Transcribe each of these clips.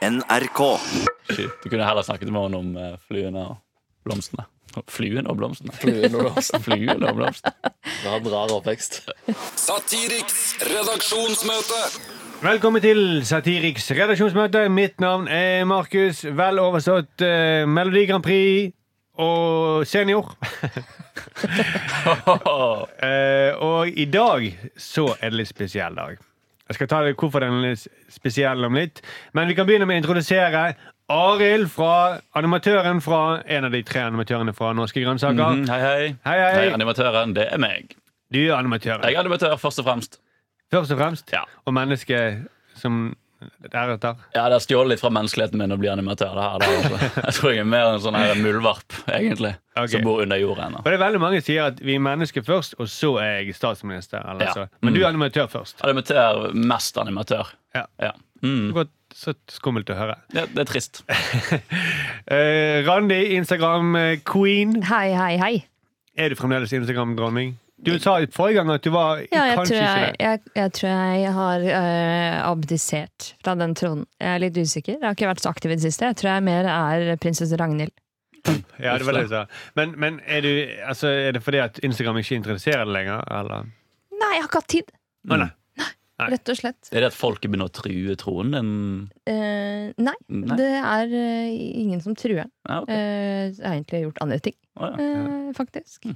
NRK. Shit, Du kunne heller snakket med henne om eh, fluene og blomstene. Fluene og blomstene. Fluen og blomstene. Fluen og blomstene. Det var en rar oppvekst. Satiriks redaksjonsmøte. Velkommen til Satiriks redaksjonsmøte. Mitt navn er Markus. Vel overstått eh, Melodi Grand Prix og senior. Eh, og i dag så er det litt spesiell dag. Jeg skal ta det hvorfor den er spesiell om litt. Men vi kan begynne med å introdusere Arild fra animatøren fra en av de tre animatørene fra Norske grønnsaker. Mhm, hei, hei. Hei, hei. Hei, animatøren. Det er meg. Du er animatøren, Jeg er animatør, først og fremst. først og fremst. Ja. Og menneske som deretter. Ja, Det er stjålet litt fra menneskeligheten min å bli animatør. det her. Det. Jeg tror jeg er mer en sånn her muldvarp, egentlig, okay. som bor under jorda ennå. det er veldig mange som sier at vi er mennesker først, og så er jeg statsminister. Eller Ja. så. Men du er animatør først. Animatør, mest animatør. Ja. Ja. Mm. Godt, så skummelt å høre. Det, det er trist. Eh, Randi, Instagram-queen. Hei, hei, hei. Er du fremdeles Instagram-dronning? Du sa forrige gang at du var Ja, jeg, kanskje tror jeg, ikke det. jeg, jeg tror jeg har eh, abdisert fra den tronen. Jeg er litt usikker. Jeg har ikke vært så aktiv i det siste. Jeg tror jeg mer er prinsesse Ragnhild. Ja, det var det jeg sa. Men, men er, du, altså, er det fordi at Instagram ikke interesserer deg lenger? Eller? Nei, jeg har ikke hatt tid! Mm. nei. Nei. Rett og slett. Er det at folk begynner å true tronen din? Uh, nei, Nei. det er uh, ingen som truer den. Ah, okay. uh, jeg har egentlig gjort andre ting, Å, ja. eh, faktisk.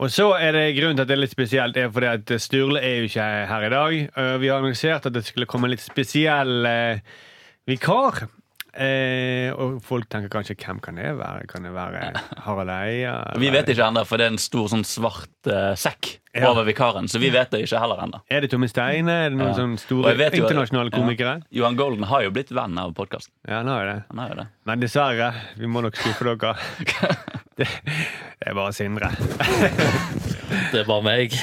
Og så er det grunnen til at det er litt spesielt, er fordi at Sturle er jo ikke her i dag. Eh, Vi har annonsert at det skulle komme en litt spesiell eh, vikar. Eh, og folk tenker kanskje hvem kan det være? Kan det være Harald Eia? Vi vet ikke ennå, for det er en stor sånn svart uh, sekk Ja. over vikaren. Så vi vet det ikke heller ennå. Er det Tommy Steine? Er det noen Ja. sånne store internasjonale komikere? Johan Golden har jo blitt venn av podkasten. Ja, han har jo det. Det. Men dessverre, vi må nok skuffe dere. Det, det er bare Sindre. Det er bare meg.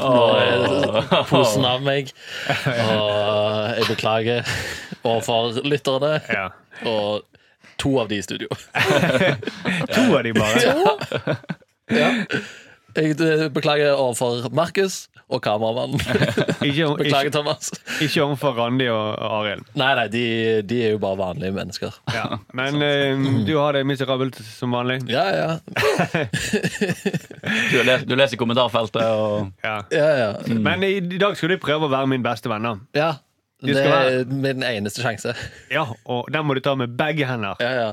Åh. Posen av meg. Og jeg beklager overfor lytterne. Ja. Og to av de i studio. To av de bare. Ja. Jeg eh, beklager overfor Markus og kameramannen. Beklager, Thomas. ikke overfor Randi og Arild. Nei, nei, de, de er jo bare vanlige mennesker. Ja. Men eh, du har det miserabelt som vanlig. Ja, ja. Du, les, du leser kommentarfeltet og Ja. ja, ja. Men i, i dag skal du prøve å være min beste venn. ja. Det er min eneste sjanse. Ja, Og den må du ta med begge hender. Ja, ja.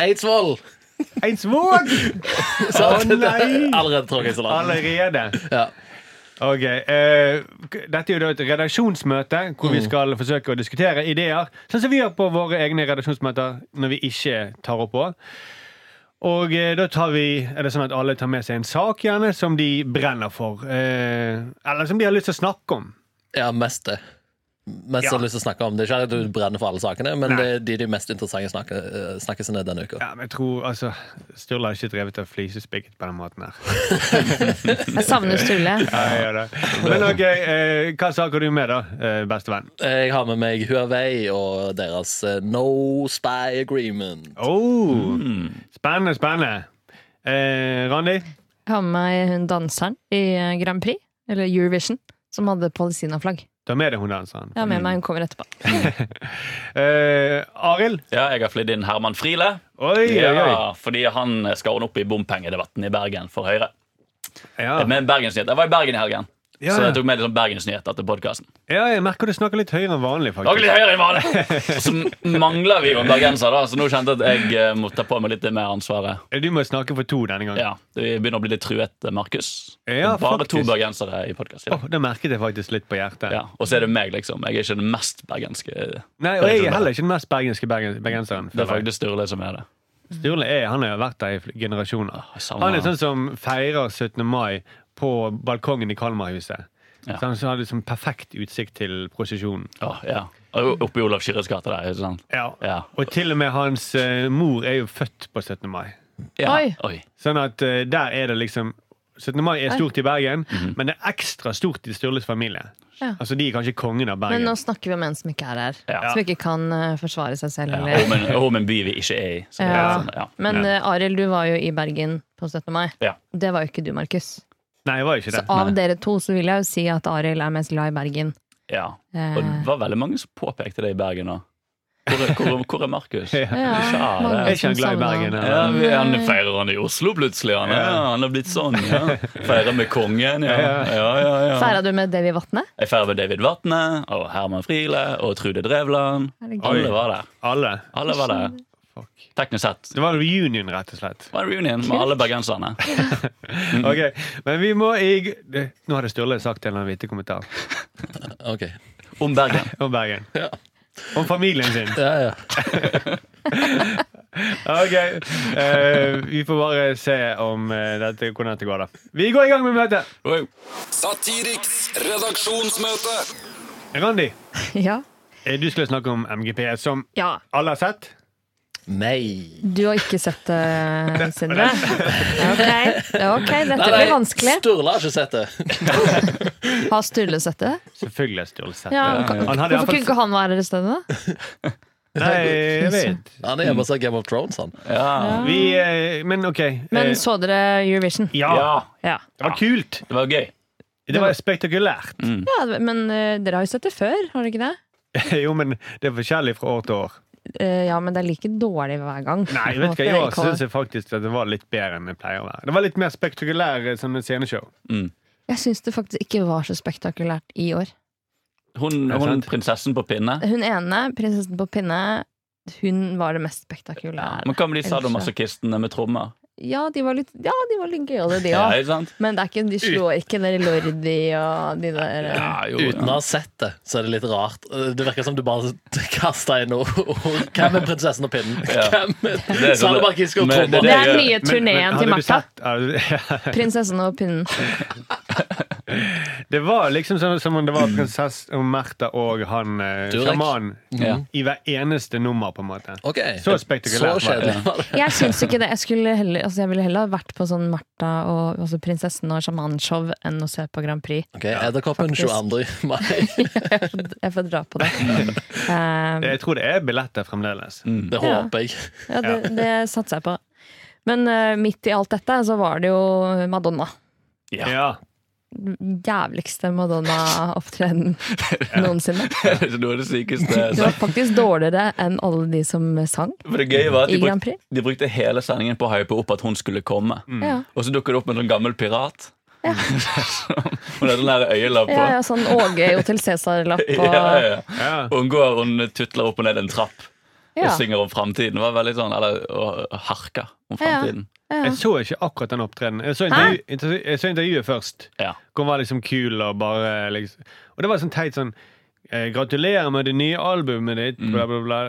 Eidsvoll! Eidsvåg! Å nei! Allerede tråkket så langt. Allerede. Ja. Ok, eh, Dette er jo da et redaksjonsmøte hvor vi skal forsøke å diskutere ideer. Sånn som vi gjør på våre egne redaksjonsmøter når vi ikke tar opp på. Og eh, da tar vi, er det sånn at alle tar med seg en sak gjerne som de brenner for. Eh, eller som de har lyst til å snakke om. ja, mest det. Mest Ja. du har lyst til å snakke om. Det er ikke at du brenner for alle sakene, men Nei. det er de, de mest interessante snakke, eh, denne uka. Ja, men jeg tror, altså Sturle har ikke drevet av flisespikket på den måten her. Jeg savner Sturle. Ja, jeg gjør det. Men ok, eh, hva sak har du med, da, eh, bestevenn? Jeg har med meg Huawei og deres eh, No Spy Agreement. Oh, Spennende, spennende. Eh, Randi? Jeg har med meg hun danseren i eh, Grand Prix, eller Eurovision, som hadde Palestina-flagg. Ta med deg hun danseren. Jeg har med meg, hun kommer etterpå. Eh, Arild? Ja, jeg har flydd inn Herman Friele. Oi, oi, oi. Fordi han skal ordne opp i bompengedebatten i Bergen for Høyre. Ja. Med Bergensnyheter. Jeg var i Bergen i helgen, Ja, så jeg tok med litt sånn Bergensnyheter til podkasten. ja, jeg merker du snakker litt høyere enn vanlig, faktisk. litt høyere enn vanlig! Og så mangler vi jo en bergenser, da, så nå kjente jeg at jeg eh, må ta på meg litt mer ansvaret. Du må snakke for to denne gangen. Ja, Vi begynner å bli litt truet, Markus. Ja, Bare to bergensere i podkast. Oh, det merket jeg faktisk litt på hjertet. Ja, og så er det meg, liksom. Jeg er ikke den mest bergenske. Nei, og jeg er heller ikke den mest bergenske bergen, bergenseren. Det er faktisk Sturle som er det. Sturle er, han har vært der i generasjoner. Jeg Han er sånn som feirer 17. mai på balkongen i Kalmarhuset. Ja. Så han hadde har liksom perfekt utsikt til prosesjonen. Oh, ja. Oppe i Olav Kyrres gate der. ikke sant? Ja. Ja. Og til og med hans uh, mor er jo født på 17. mai. ja. Oi. Oi. Sånn at uh, der er det liksom 17. mai er stort i Bergen, Mhm. men det er ekstra stort i Sturles familie. Ja. Altså De er kanskje kongen av Bergen. Men nå snakker vi om en som ikke er her. Ja. Som ikke kan uh, forsvare seg selv. Ja, om, en, om en by vi ikke er i. Så det er sånn, ja. Men eh, Arild, du var jo i Bergen på 17. mai. Ja. Det var jo ikke du, Markus. Nei, jeg var ikke det. Så av av dere to så vil jeg jo si at Arild er mest glad i Bergen. ja. Eh, Og det var veldig mange som påpekte det i Bergen òg. Hvor hvor, hvor er Markus? Ja. Ja, Kjære. Er ikke han glad i Bergen? han. Ja, vi, han feirer han i Oslo plutselig. Han, ja. han har blitt sånn. ja Feirer med kongen. Ja, ja, ja, ja. Feira du med David Vatne? Jeg feirer med David Vatne og Herman Friele og Trude Drevland. Alle var der. Alle. Alle var der. Fuck. Teknisk sett. Det var en reunion, rett og slett. Det var en reunion med alle bergenserne. Ok, Men vi må i det- Nå hadde Sturle sagt en eller annen vittig kommentar Ok. Om Bergen. om Bergen. Ja. Om familien sin. Ja, ja. Ok, Uh, Vi får bare se om uh, dette, hvordan dette går, da. Vi går i gang med møtet. Wow. Satiriks redaksjonsmøte. Randi, Ja. eh, du skulle snakke om MGP, som ja. alle har sett. Nei. Du har ikke sett det, Sindre? Ok, det er ok, dette blir vanskelig. Sturle har ikke sett det. Har Sturle sett det? Selvfølgelig har Sturle sett det. Ja, Han hadde Hvorfor kunne ikke han være i stedet. Nei, jeg vet. Han er hjemme og ser Game of Thrones, han. Ja. Vi eh, Men OK. eh, Men så dere Eurovision? ja, ja. Det var kult. Det var gøy. Det var spektakulært. ja men eh, dere har jo sett det før, har dere ikke det? Jo, men det er forskjellig fra år til år. Eh, ja, men det er like dårlig hver gang. Nei, vet hva, i år syns jeg faktisk at det var litt bedre enn det pleier å være. Det var litt mer spektakulært som et sceneshow. Mm. Jeg syns det faktisk ikke var så spektakulært i år. Hun, hun prinsessen på pinne. Hun ene, prinsessen på pinne, hun var det mest spektakulære. Men hva med de sadomasochistene med trommer? Ja, de var litt, ja, de var litt gøyale, de Ja, òg. Ja. Men det er ikke, de slår ikke der Lordi og de der eh, Ja, jo, Uten å ha sett det, så er det litt rart. Det virker som du bare kasta inn ord. Hvem er prinsessen og pinnen? Ja. Hvem er Salamakisk og trommer? Det er den nye turneen til Martha. Prinsessen og pinnen. Det var liksom som, som om det var prinsesse og Märtha og han eh, Durek. sjamanen Ja. i hver eneste nummer, på en måte. Ok. Så spektakulært Så var det. kjedelig var det. Jeg syns ikke det. Jeg, skulle heller, altså jeg ville heller ha vært på sånn Martha og altså prinsessen og sjamanshow enn å se på Grand Prix. Ok, Edderkoppen Faktisk. 22. mai. Jeg får, jeg får dra på det. Um, Jeg tror det er billetter fremdeles. Mm. Det Ja. håper jeg. ja, det, det satser jeg på. Men eh, midt i alt dette så var det jo Madonna. Ja. Jævligste Madonna-opptreden noensinne. Det var det sykeste Det var faktisk dårligere enn alle de som sang For det gøye var at i de brukte, de brukte hele sendingen på å hype opp at hun skulle komme. Ja. Og så dukker det opp en sånn gammel pirat. Ja. hun hadde sånn der øyelapp på. Ja, ja, sånn Åge til Cæsar-lapp og Ja, ja, ja. Ja. Og hun går hun tutler opp og ned en trapp og synger om framtiden. Det var veldig sånn, Eller og harker om framtiden. Ja. Jeg så ikke akkurat den opptredenen. Jeg så, intervju, jeg så intervjuet først. Ja. Hvor hun var liksom kul og bare liksom Og det var sånn teit sånn eh, Gratulerer med det nye albumet ditt, Mm. bla, bla, bla.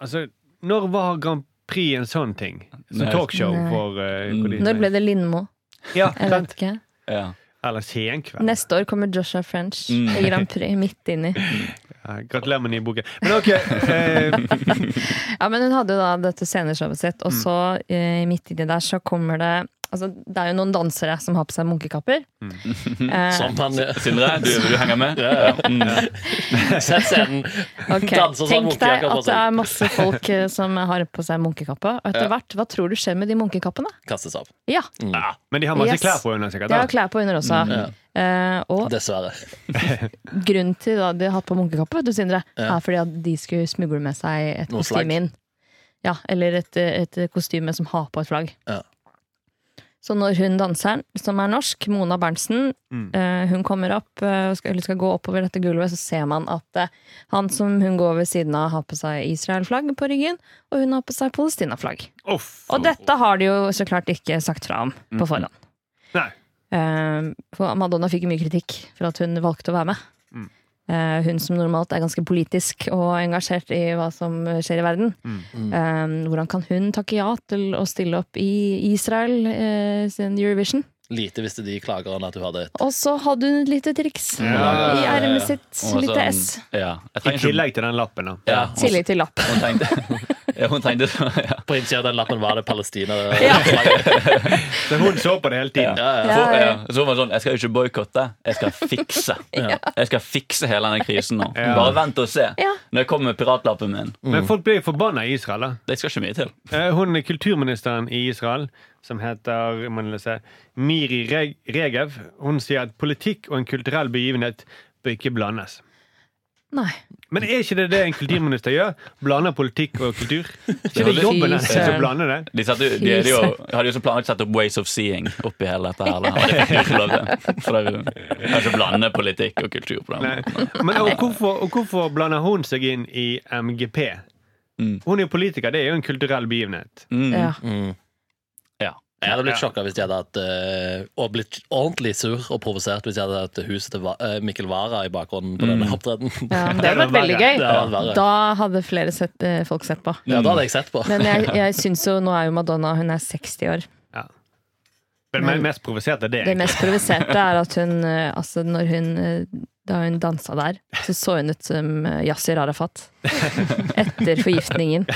Altså, når var Grand Prix en sånn ting? Som talkshow for uh, Mm. Når ble det Lindmo? Ja, Jeg vet ikke. Ja. Eller Senkveld. Neste år kommer Joshua French Mm. i Grand Prix midt inni. Ja, gratulerer med nye. Men ok. Eh, Ja, men hun hadde jo da dette sceneshowet sitt, Mm. og så eh, midt inni der så kommer det Altså, det er jo noen dansere som har på seg munkekapper. Mm. Eh, han er. Sindre, du, du henger med? Ja, ja. Mm. Sett scenen. Okay. Danser sånn Tenk deg at det er masse folk eh, som har på seg munkekappe. Og etter Ja. hvert, hva tror du skjer med de munkekappene? Kastes av. Ja, men de har masse Yes. klær på under, sikkert. de har klær på under også. Ja. Eh, og Dessverre. grunnen til at de har hatt på munkekappe, vet du, Sindre, Ja. er fordi at de skulle smugle med seg et kostyme inn. Ja, eller et, et kostyme som har på et flagg. Ja. Så når hun danseren, som er norsk, Mona Berntsen, Mm. eh, hun kommer opp eh, og skal, eller skal gå oppover dette gulvet, så ser man at eh, han som hun går ved siden av, har på seg Israel-flagg på ryggen, og hun har på seg Palestina-flagg. Oh, Og dette har de jo så klart ikke sagt fra om på forhånd. Nei. Eh, for Madonna fikk mye kritikk for at hun valgte å være med. Mm. Eh, hun som normalt er ganske politisk og engasjert i hva som skjer i verden. Mm. Eh, hvordan kan hun takke ja til å stille opp i Israel uh, sin Eurovision? Lite visste de klagerne at du hadde et Og så hadde hun et lite triks Ja, i ja, ermet sitt. Også, Lite S. Ja. I tillegg til den lappen, da. ja, tillegg til lappen. Hun tenkte, ja, hun tenkte ja. På innsida av den lappen var det Palestina. Ja. Så hun så på det hele tiden. Ja, ja. så. Så hun var sånn Jeg skal ikke boikotte, jeg skal fikse. Jeg skal fikse hele denne krisen nå. Bare vent og se. Når jeg kommer med piratlappen min. Men folk blir forbanna i Israel, da. Det skal ikke mye til. Eh, Hun er kulturministeren i Israel, som heter lese, Miri Regev, hun sier at politikk og en kulturell begivenhet bør ikke blandes. Nei. Men er ikke det det en kulturminister gjør? Blander politikk og kultur? Ikke det jobben hennes Fy å blande det? De, satte, de, de, jo, hadde jo så planlagt å sette opp Ways of Seeing oppi hele dette her. Det fikk de ikke lov til. For det er ikke blande politikk og kultur på den måten. Men, og, hvorfor, og hvorfor blander hun seg inn i MGP? Mm. Hun er jo politiker, det er jo en kulturell begivenhet. Mm. Ja. Mm. Ja. Jeg hadde blitt Ja. sjokka hvis de hadde hatt eh, Og blitt ordentlig sur og provosert hvis de hadde hatt huset til eh, Mikkel Wara i bakgrunnen på Mm. denne opptredenen. Ja, det hadde vært veldig Det hadde gøy. Da hadde flere sett, eh, folk sett på. Ja, da hadde jeg sett på. Men jeg, jeg syns jo Nå er jo Madonna hun er 60 år. Men Men- mest provosert er det. Det mest provoserte er at hun Altså, når hun Da hun dansa der, så så hun ut som eh, Yasir Arafat. Etter forgiftningen.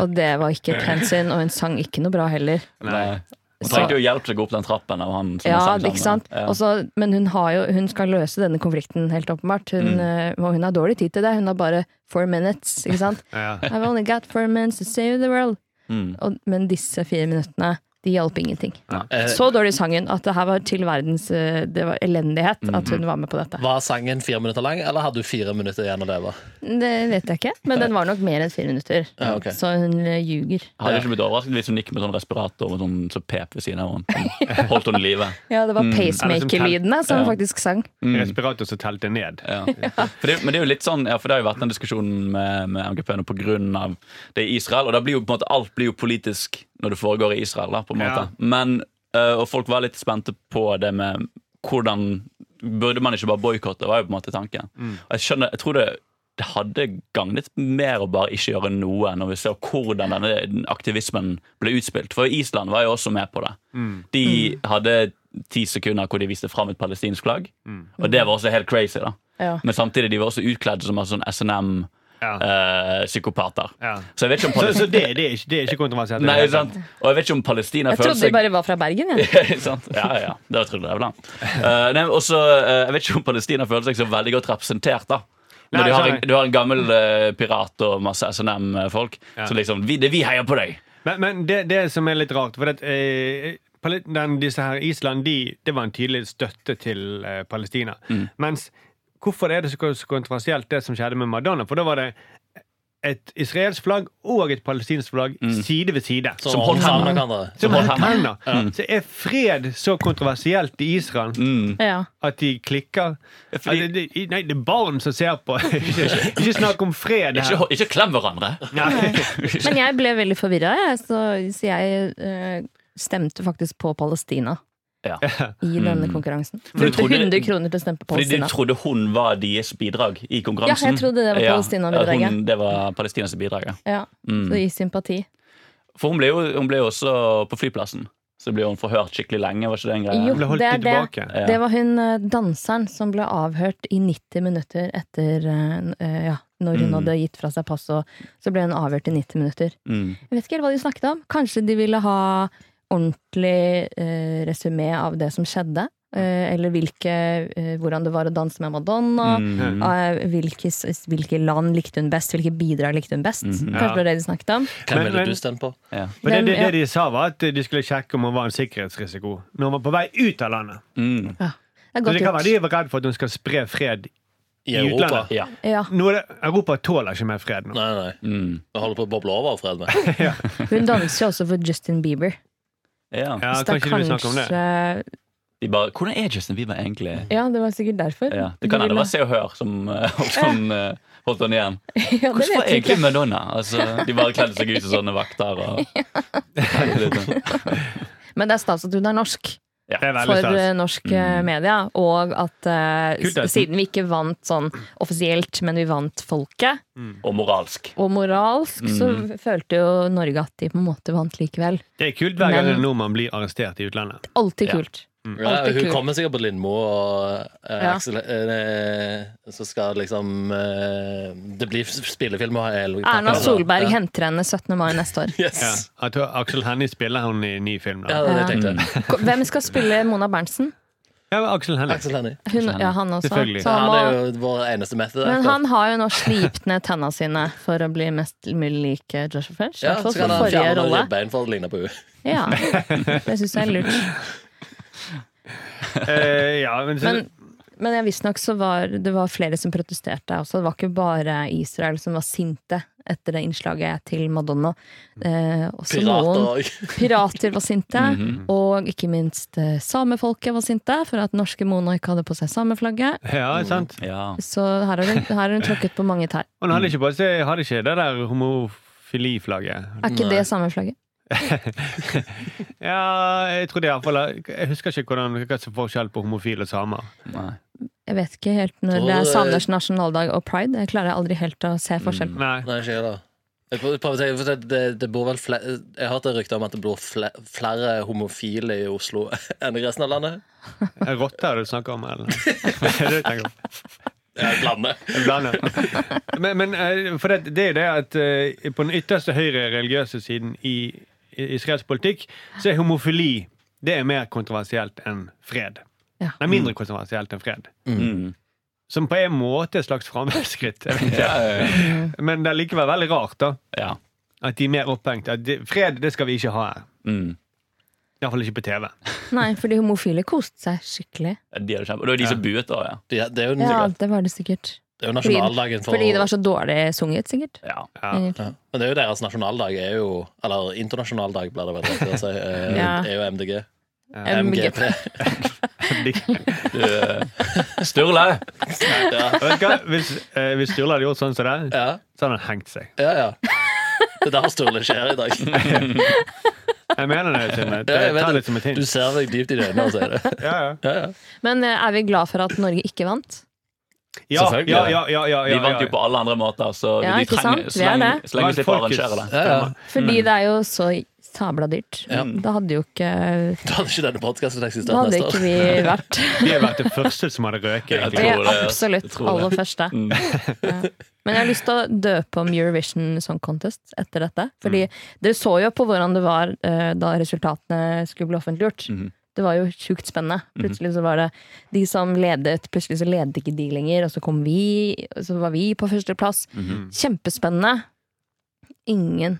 Og det var ikke et sin, og hun sang ikke noe bra heller. Nei. Hun trengte jo hjelp til å gå opp den trappen av han som Ja, sang ikke sant? Ja. Også, men hun, har jo, hun skal løse denne konflikten, helt åpenbart. Hun, Mm. eh, og hun har dårlig tid til det. Hun har bare four minutes, ikke sant? Ja. I've only got four minutes to save the world. Mm. Og, men disse fire minuttene, de hjalp ingenting. Ja. Så dårlig sangen at det her var til verdens eh, Det var elendighet at Mm. hun var med på dette. Var sangen fire minutter lang, eller hadde du fire minutter igjen å leve? Det vet jeg ikke, men den var nok mer enn fire minutter. Ja, okay. Så hun eh, ljuger. Hadde ikke blitt overrasket hvis hun gikk med sånn respirator og sånn så pep ved siden av henne. Holdt henne i live. Ja, det var Mm. pacemaker-lydene som hun faktisk sang. Respirator som telte ned. Ja. For det, men det er jo litt sånn, ja, for det har jo vært en diskusjon med, med MGP nå på grunn av det i Israel. Og da blir jo på en måte alt blir jo politisk når det foregår i Israel. Da, på en måte. Ja. Men, øh, og folk var litt spente på det med hvordan Burde man ikke bare boikotte, var jo på en måte tanken. Og jeg skjønner, jeg tror det det hadde gagnet mer å bare ikke gjøre noe når vi ser hvordan denne aktivismen ble utspilt. For Island var jo også med på det. De hadde ti sekunder hvor de viste fram et palestinsk flagg. Og det var også helt crazy. da Ja. Men samtidig de var også utkledd som altså sånn Ja. SNM-psykopater. Ja. Så det, det, er ikke, det er ikke kontroversielt. Nei, sant? Og jeg vet ikke om Palestina Jeg trodde de bare var fra Bergen. jeg. Ja. Ja, ja, det trodde jeg vel. da. Eh, også, og så, eh, jeg vet ikke om Palestina føler seg så veldig godt representert. da Når du, har en, du har en gammel eh, pirat og masse SNM-folk. Ja. Så liksom, vi, det, vi heier på deg! Men, men det, det som er litt rart For at, eh, den, disse her Island de, Det var en tydelig støtte til eh, Palestina. Mm. Mens hvorfor er det så, så kontroversielt, det som skjedde med Madonna? For da var det et israelsk flagg og et palestinsk flagg side ved side. Som, Som holdt hendene. Som holdt hendene. Så er fred så kontroversielt i Israel Mm. At de klikker? fordi- at det, det, nei, det er barn som ser på. ikke, ikke snakk om fred her. Ikke, ikke klem hverandre! Men jeg ble veldig forvirra, jeg, så, så jeg eh, stemte faktisk på Palestina Ja. i denne konkurransen. For du Brukte trodde- 100 kroner til å stemme på Fordi du trodde hun var deres bidrag i konkurransen? Ja, jeg trodde det var Palestina-bidraget. Ja, Det var Palestinas bidrag, ja. Ja, Mm. Så i sympati. For hun ble, jo, hun ble jo også på flyplassen. Så ble hun forhørt skikkelig lenge. var ikke det en greie? Jo, det er det. Ja. Det var hun eh, danseren som ble avhørt i 90 minutter etter eh, eh, ja, Når hun Mm. hadde gitt fra seg passet, så ble hun avhørt i 90 minutter. Mm. Jeg vet ikke helt hva de snakket om. Kanskje de ville ha ordentlig eh, resymé av det som skjedde. Eh, eller hvilke, eh, hvordan det var å danse med Madonna. Mm. Eh, hvilke, hvilke land likte hun best? Hvilke bidrag likte hun best? Mhm. Kanskje det var det de snakket om. Hvem ville du stemt på? Ja. Men det, det, det de sa, var at de skulle sjekke om hun var en sikkerhetsrisiko når hun var på vei ut av landet. Mm. Det er Så det kan være de var redd for at hun skal spre fred I I Europa? utlandet. Ja. Ja, Nå er det, Europa tåler ikke mer fred nå. Nei, nei. Mm. Jeg holder på å boble over, Fred. Med. hun danser jo også for Justin Bieber. Ja. Ja, Så kan det er ikke du snakke om det? kanskje De bare, Hvordan er Justin Bieber egentlig? Ja, det var sikkert derfor. Ja. Det kan De hende det ville- var Se og Hør som, eh, som eh, holdt han igjen. ja, det Hvordan var vet jeg egentlig ikke. Madonna? Altså, de bare kledde seg ut som sånne vakter. Og... Men det er stas at hun er norsk. Det er for stas. eh, norsk mm. media, og at uh, Kult, siden vi ikke vant sånn offisielt, men vi vant folket, og moralsk. og moralsk, så følte jo Norge at de på en måte vant likevel. Det er kult hver gang Men- en nordmann blir arrestert i utlandet. Alltid Ja. Kult. Ja, hun kult. kommer sikkert på Lindmo, og eh, Ja. Aksel eh, Så skal liksom eh, Det blir spillefilm og Erna. Solberg Ja. henter henne 17. mai neste år. Yes. Ja. At Aksel Hennie spiller hun i ny film. Ja, det tenkte jeg. Hvem skal spille Mona Berntsen? Ja, Aksel Hennie. Ja, han også. Selvfølgelig. Så han Han er jo vår eneste method men han har jo nå slipt ned tenna sine for å bli mest mulig lik Joshua French. Ja, så kan han fjerne ribbein for å ligne på henne. Ja, det syns jeg er lurt. Eh, ja, men, så, Men Men jeg visstnok så var det var flere som protesterte også. Det var ikke bare Israel som var sinte etter det innslaget til Madonna. Eh, også Pirater òg. pirater var sinte, og ikke minst eh, samefolket var sinte for at norske Mona ikke hadde på seg sameflagget. Ja, sant. Ja. Så her har hun, tråkket på mange tær. Og hun hadde ikke, på seg, hadde ikke det der homofiliflagget. Er ikke det sameflagget? Ja, jeg trodde i hvert fall Jeg husker ikke hvordan, hva som er forskjell på homofile og samer. Nei. Jeg vet ikke helt når det er det- samers nasjonaldag og pride. Jeg klarer aldri helt å se forskjell. Nei. Nei, ikke da. Jeg prøver, å tenke, det, det, det bor vel flere, jeg har hørt rykter rykte om at det bor flere, flere homofile i Oslo enn i resten av landet. Rotter du snakker om, eller? Det er det. En blande. Men, men eh, for det, det er jo det at eh, på den ytterste høyre religiøse siden i israelsk politikk, så er homofili det er mer kontroversielt enn fred. Ja. Det er mindre kontroversielt enn fred. Mm. Som på en måte er et slags framskritt. Ja, ja, ja. Men det er likevel veldig rart da ja. at de er mer opphengt. At de, fred det skal vi ikke ha her. Mm. Iallfall ikke på TV. Nei, for de homofile koste seg skikkelig. De er kjempe... Og det var de som buet da, ja. Det, det, er jo, Ja, det det var det sikkert. Er jo nasjonaldagen for Fordi det var så dårlig sunget, sikkert. ja. Ja. ja. Men det er jo deres nasjonaldag, er jo Eller internasjonaldag, blir det vel rett å si. eh, Ja. er jo MDG. MGP. Sturle! Ja, Vet du hva? Hvis, eh, hvis Sturle hadde gjort sånn som det, ja, så hadde han hengt seg. ja. ja. Det er der Sturle skjer i dag. Jeg mener det, Synne. Ta det. det som et Du ser meg dypt i øynene og sier det. Ja, ja. Ja, ja. Men eh, er vi glad for at Norge ikke vant? Ja, Selvfølgelig. ja, ja, ja, ja, De vant jo på alle andre måter, så Ja, de trenger, sant? så Vi er lenge, det. så lenge de slipper å arrangere det. Ja, ja. Fordi det er jo så sabla dyrt. Da hadde jo ikke Da hadde ikke denne podkasten Da eksistert hadde neste ikke år. vi vært Vi har vært det første som hadde røket. Absolutt aller første. Mm. Ja. Men jeg har lyst til å døpe om Eurovision Song Contest etter dette. Fordi dere så jo på hvordan det var eh, da resultatene skulle bli offentliggjort. Mhm. Det var jo sjukt spennende. Plutselig så var det de som ledet, plutselig så ledet ikke de lenger, og så kom vi, og så var vi på førsteplass. Mhm. Kjempespennende. Ingen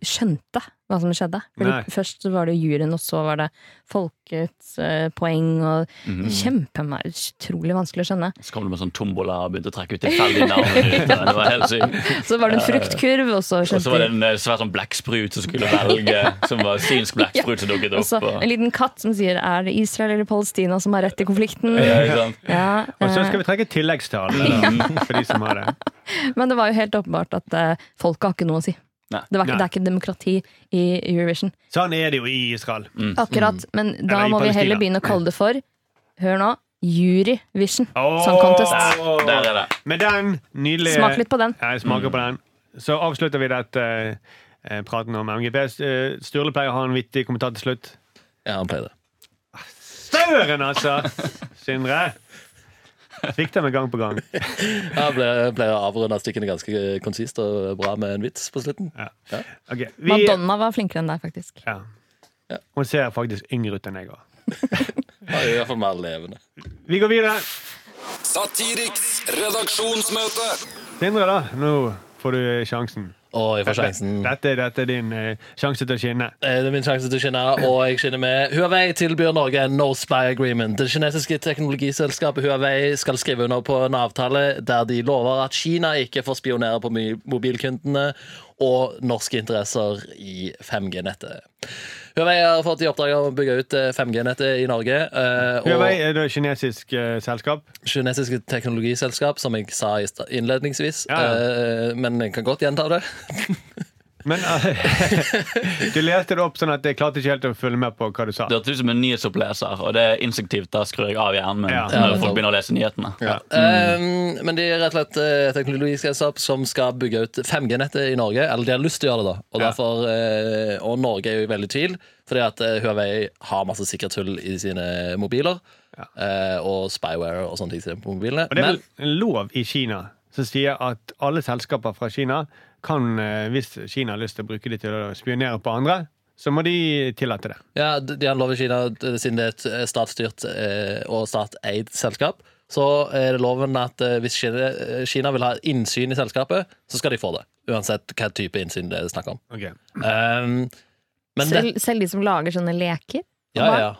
skjønte hva som skjedde. Fordi Først var det juryen, og så var det folkets uh, poeng. Og Mhm. Kjempe, utrolig vanskelig å skjønne. Så kom det med sånn tombola og begynte å trekke ut tilfeldige navn. Det var helt sykt. Så var det en fruktkurv, og så Og så var det en eh, svær sånn blekksprut som skulle velge, som var synsk blekksprut som dukket opp. og så en liten katt som sier 'er det Israel eller Palestina som har rett i konflikten'? ja, ikke sant? Ja, Og så eh, skal vi trekke tilleggstall for de som har det. Men det var jo helt åpenbart at uh, folket har ikke noe å si. Det, var ikke, det er ikke demokrati i Eurovision. Sånn er det jo i Israel. Akkurat, Men da må vi heller begynne å kalle det for Hør nå Juryvision oh, Song Contest. Der er det. Med den nydelige Smak litt på den. Ja, Jeg smaker på den. Så avslutter vi dette eh, praten om MGP. Eh, Sturle pleier å ha en vittig kommentar til slutt. Ja, han pleier det. Søren, altså! Sindre. Svikter meg gang på gang. Jeg pleier, pleier å avrunde stikkene ganske konsist og bra med en vits på slutten. Ja. Ja. Okay, vi, Madonna var flinkere enn deg, faktisk. ja. Ja. Hun ser faktisk yngre ut enn jeg òg. Iallfall I hvert fall mer levende. Vi går videre. Satiriks redaksjonsmøte. Sindre, da. Nå får du sjansen. Og jeg får sjansen. Dette, dette er din eh, sjanse til å skinne. Eh, Det er min sjanse til å skinne, og jeg skinner med Huawei tilbyr Norge en No Spy Agreement. Det kinesiske teknologiselskapet Huawei skal skrive under på en avtale der de lover at Kina ikke får spionere på mobilkundene og norske interesser i 5G-nettet. Huawei har fått i oppdrag å bygge ut eh, 5G-nettet i Norge. eh, Huawei er det kinesisk eh, selskap. Kinesisk teknologiselskap, som jeg sa innledningsvis. Ja, ja. eh, Men jeg kan godt gjenta det. Men eh, du leste det opp sånn at jeg klarte ikke helt å følge med på hva du sa. Det hørtes ut som en nyhetsoppleser, og det er instinktivt. Da skrur jeg av hjernen min Ja. når folk begynner å lese nyhetene. Um, men det er rett og slett uh, teknologiselskap som skal bygge ut 5G-nettet i Norge. Eller de har lyst til å gjøre det, da. Og, Ja. derfor, uh, og Norge er jo veldig i tvil, fordi at uh, Huawei har masse sikkerhetshull i sine mobiler. eh, og spyware og sånne ting på mobilene. Og det er vel en lov i Kina som sier at alle selskaper fra Kina kan, eh, hvis Kina har lyst til å bruke de til å spionere på andre, så må de tillate det. ja, de de har lov i Kina, eh, siden det er et eh, statsstyrt og stateid selskap. Så er det loven at hvis Kina, vil ha innsyn i selskapet, så skal de få det. Uansett hva type innsyn det er snakk om. Okay. Um, men det, Selv, selv de som lager sånne leker. ja, ja.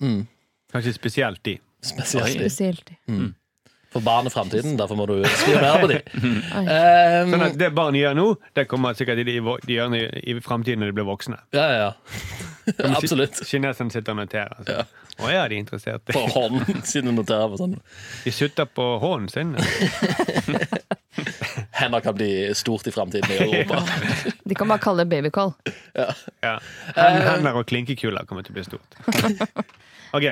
Mm. Kanskje spesielt de. Spesielt de. Spesielt. For barn og framtiden, derfor må du spionere på dem. Um, Sånn at Det barn gjør nå, det kommer sikkert de, de, de gjør i, i framtiden når de blir voksne. ja, ja, ja. Absolutt. Kineserne sitter og noterer. Altså. Å ja, de er interessert. På hånden, sin noterer på sånn. De sutter på hånden sin. Hender kan bli stort i framtiden i Europa. De kan bare kalle det babycall. Ja. ja. Hender og klinkekuler kommer til å bli stort. Ok,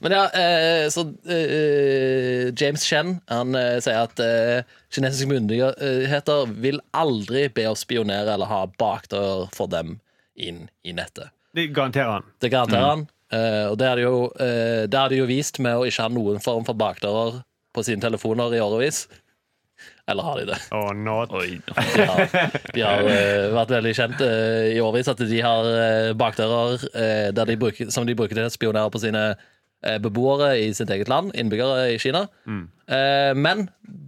Men ja, eh, så eh, James Chen han eh, sier at kinesiske myndigheter vil aldri be oss spionere eller ha bakdør for dem inn i nettet. Det garanterer han. Det garanterer han. Eh, og det har de jo, det har de jo vist med å ikke ha noen form for bakdører på sine telefoner i årevis. Eller har de det? Oh, not. Oi. De har, de har uh, vært veldig kjent uh, i årevis at de har uh, bakdører de bruker, som de bruker til å spionere på sine beboere i sitt eget land, innbyggere i Kina. Eh, men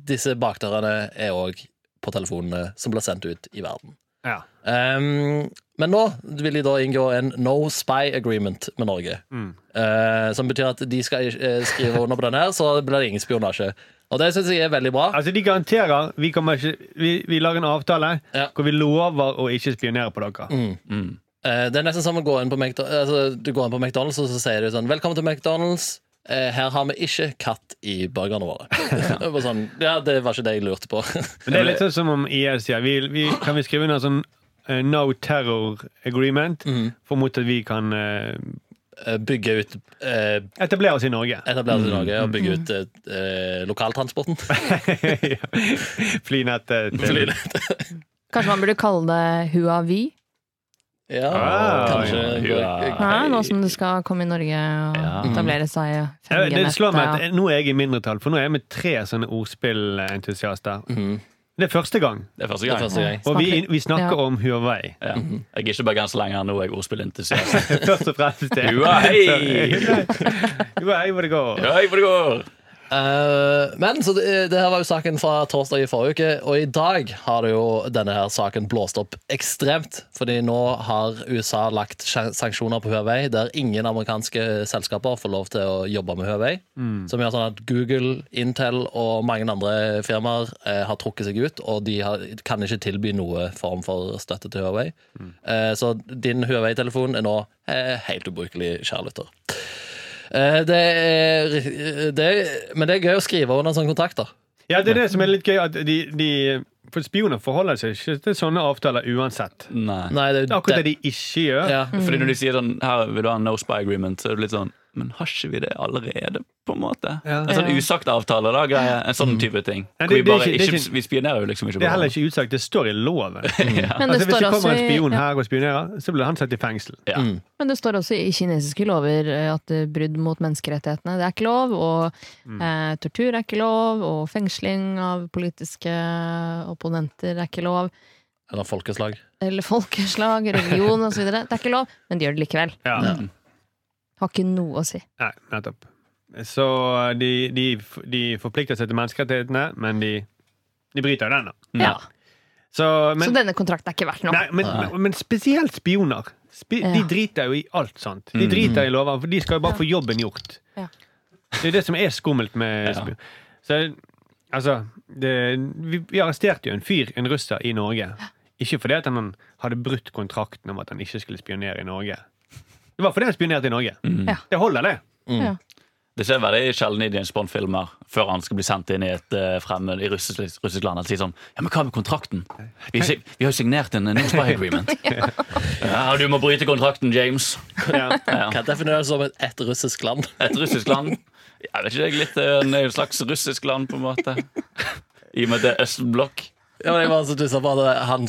disse bakdørene er òg på telefonene som blir sendt ut i verden. Ja. Um, men nå vil de da inngå en no spy agreement med Norge. Eh, som betyr at de skal uh, skrive under på den her, så blir det ingen spionasje. Og det syns jeg er veldig bra. Altså, De garanterer vi, ikke, vi, vi lager en avtale Ja. hvor vi lover å ikke spionere på dere. Eh, Det er nesten som å gå inn på McDonald's, altså, du går inn på McDonald's og så sier du sånn 'Velkommen til McDonald's. Eh, Her har vi ikke katt i burgerne våre'. Ja. sånn, ja, det var ikke det jeg lurte på. Men det er litt sånn som om IS sier. Vi, vi, kan vi skrive under sånn uh, no terror agreement for mot at vi kan Eh, Bygge ut eh, etablere oss i Norge? Etablere oss i Norge og bygge ut eh, eh, lokaltransporten. Flynettet. til- Flynett. Kanskje man burde kalle det Huavi? Ja, Ah, kanskje ja. Nå som du skal komme i Norge og Ja. etablere seg Ja, Det slår meg at Nå er jeg i mindretall, for nå er jeg med tre sånne ordspillentusiaster. Det er første gang. Det er første Det er første gang. Og vi, Snakker- vi snakker Ja. om Huawei. Ja. Jeg er ikke bergenser lenger, nå er jeg ordspillentusiast. Først og fremst det. Huawei! Huawei, hvor det går. Huawei hvor det går! Eh, men så det, det her var jo saken fra torsdag i forrige uke, og i dag har det jo denne her saken blåst opp ekstremt. Fordi nå har USA lagt sanksjoner på Huawei der ingen amerikanske selskaper får lov til å jobbe med Huawei. Som gjør sånn at Google, Intel og mange andre firmaer eh, har trukket seg ut, og de har, kan ikke tilby noe form for støtte til Huawei. Eh, så din Huawei-telefon er nå eh, helt ubrukelig, kjære lytter. Eh, Det er, det er, men det er gøy å skrive under en sånn kontrakt. Ja, det er det som er litt gøy. At de, de, for spioner forholder seg ikke til sånne avtaler uansett. Nei. Nei, det, Det er akkurat det de ikke gjør. ja. Fordi når de sier sånn Her vil du ha en no spy agreement, så er det litt sånn Men har ikke vi det allerede, på en måte? Ja. En sånn Ja. usagt avtale, da, greie. En sånn type ting. Vi, det- det er bare ikke- det er ikke, ikke- vi spionerer jo liksom ikke Det er heller ikke usagt, Det står i loven. Men det Altså, hvis står det kommer en spion ja. her og spionerer, så blir han satt i fengsel. Ja. Men det står også i kinesiske lover eh, at eh, brudd mot menneskerettighetene det er ikke lov, og eh, tortur er ikke lov, og fengsling av politiske opponenter er ikke lov, Eller folkeslag. eller folkeslag, religion osv. Det er ikke lov, men de gjør det likevel. Ja. Ja. Har ikke noe å si. Nei, nettopp. Så de, de, de forplikter seg til menneskerettighetene, men de, de bryter den, da. Ja. Så, men, Så denne kontrakten er ikke verdt noe. nei, men, men, men spesielt spioner. Spi, De driter jo i alt sånt. De driter i lover, for de skal jo bare få jobben gjort. Ja. Det er det som er skummelt med Ja. spion. Så altså det, vi, vi arresterte jo en fyr, en russer, i Norge. Ikke fordi at han hadde brutt kontrakten om at han ikke skulle spionere i Norge. Det var fordi han spionerte i Norge. Ja. Det holder, det. Ja. Det skjer veldig sjelden i James Bond-filmer før han skal bli sendt inn i et uh, fremmed i russisk, russisk land. At de sier sånn Ja, men hva med kontrakten? Vi, si- vi har jo signert en no spy agreement. ja, du må bryte kontrakten, James. Ja. Ja. Kan defineres som et, et russisk land. Et russisk land. Jeg vet ikke, jeg er litt eh, en en slags russisk land, på en måte. I og med at det er østblokk. Ja, men jeg var så tussa på at han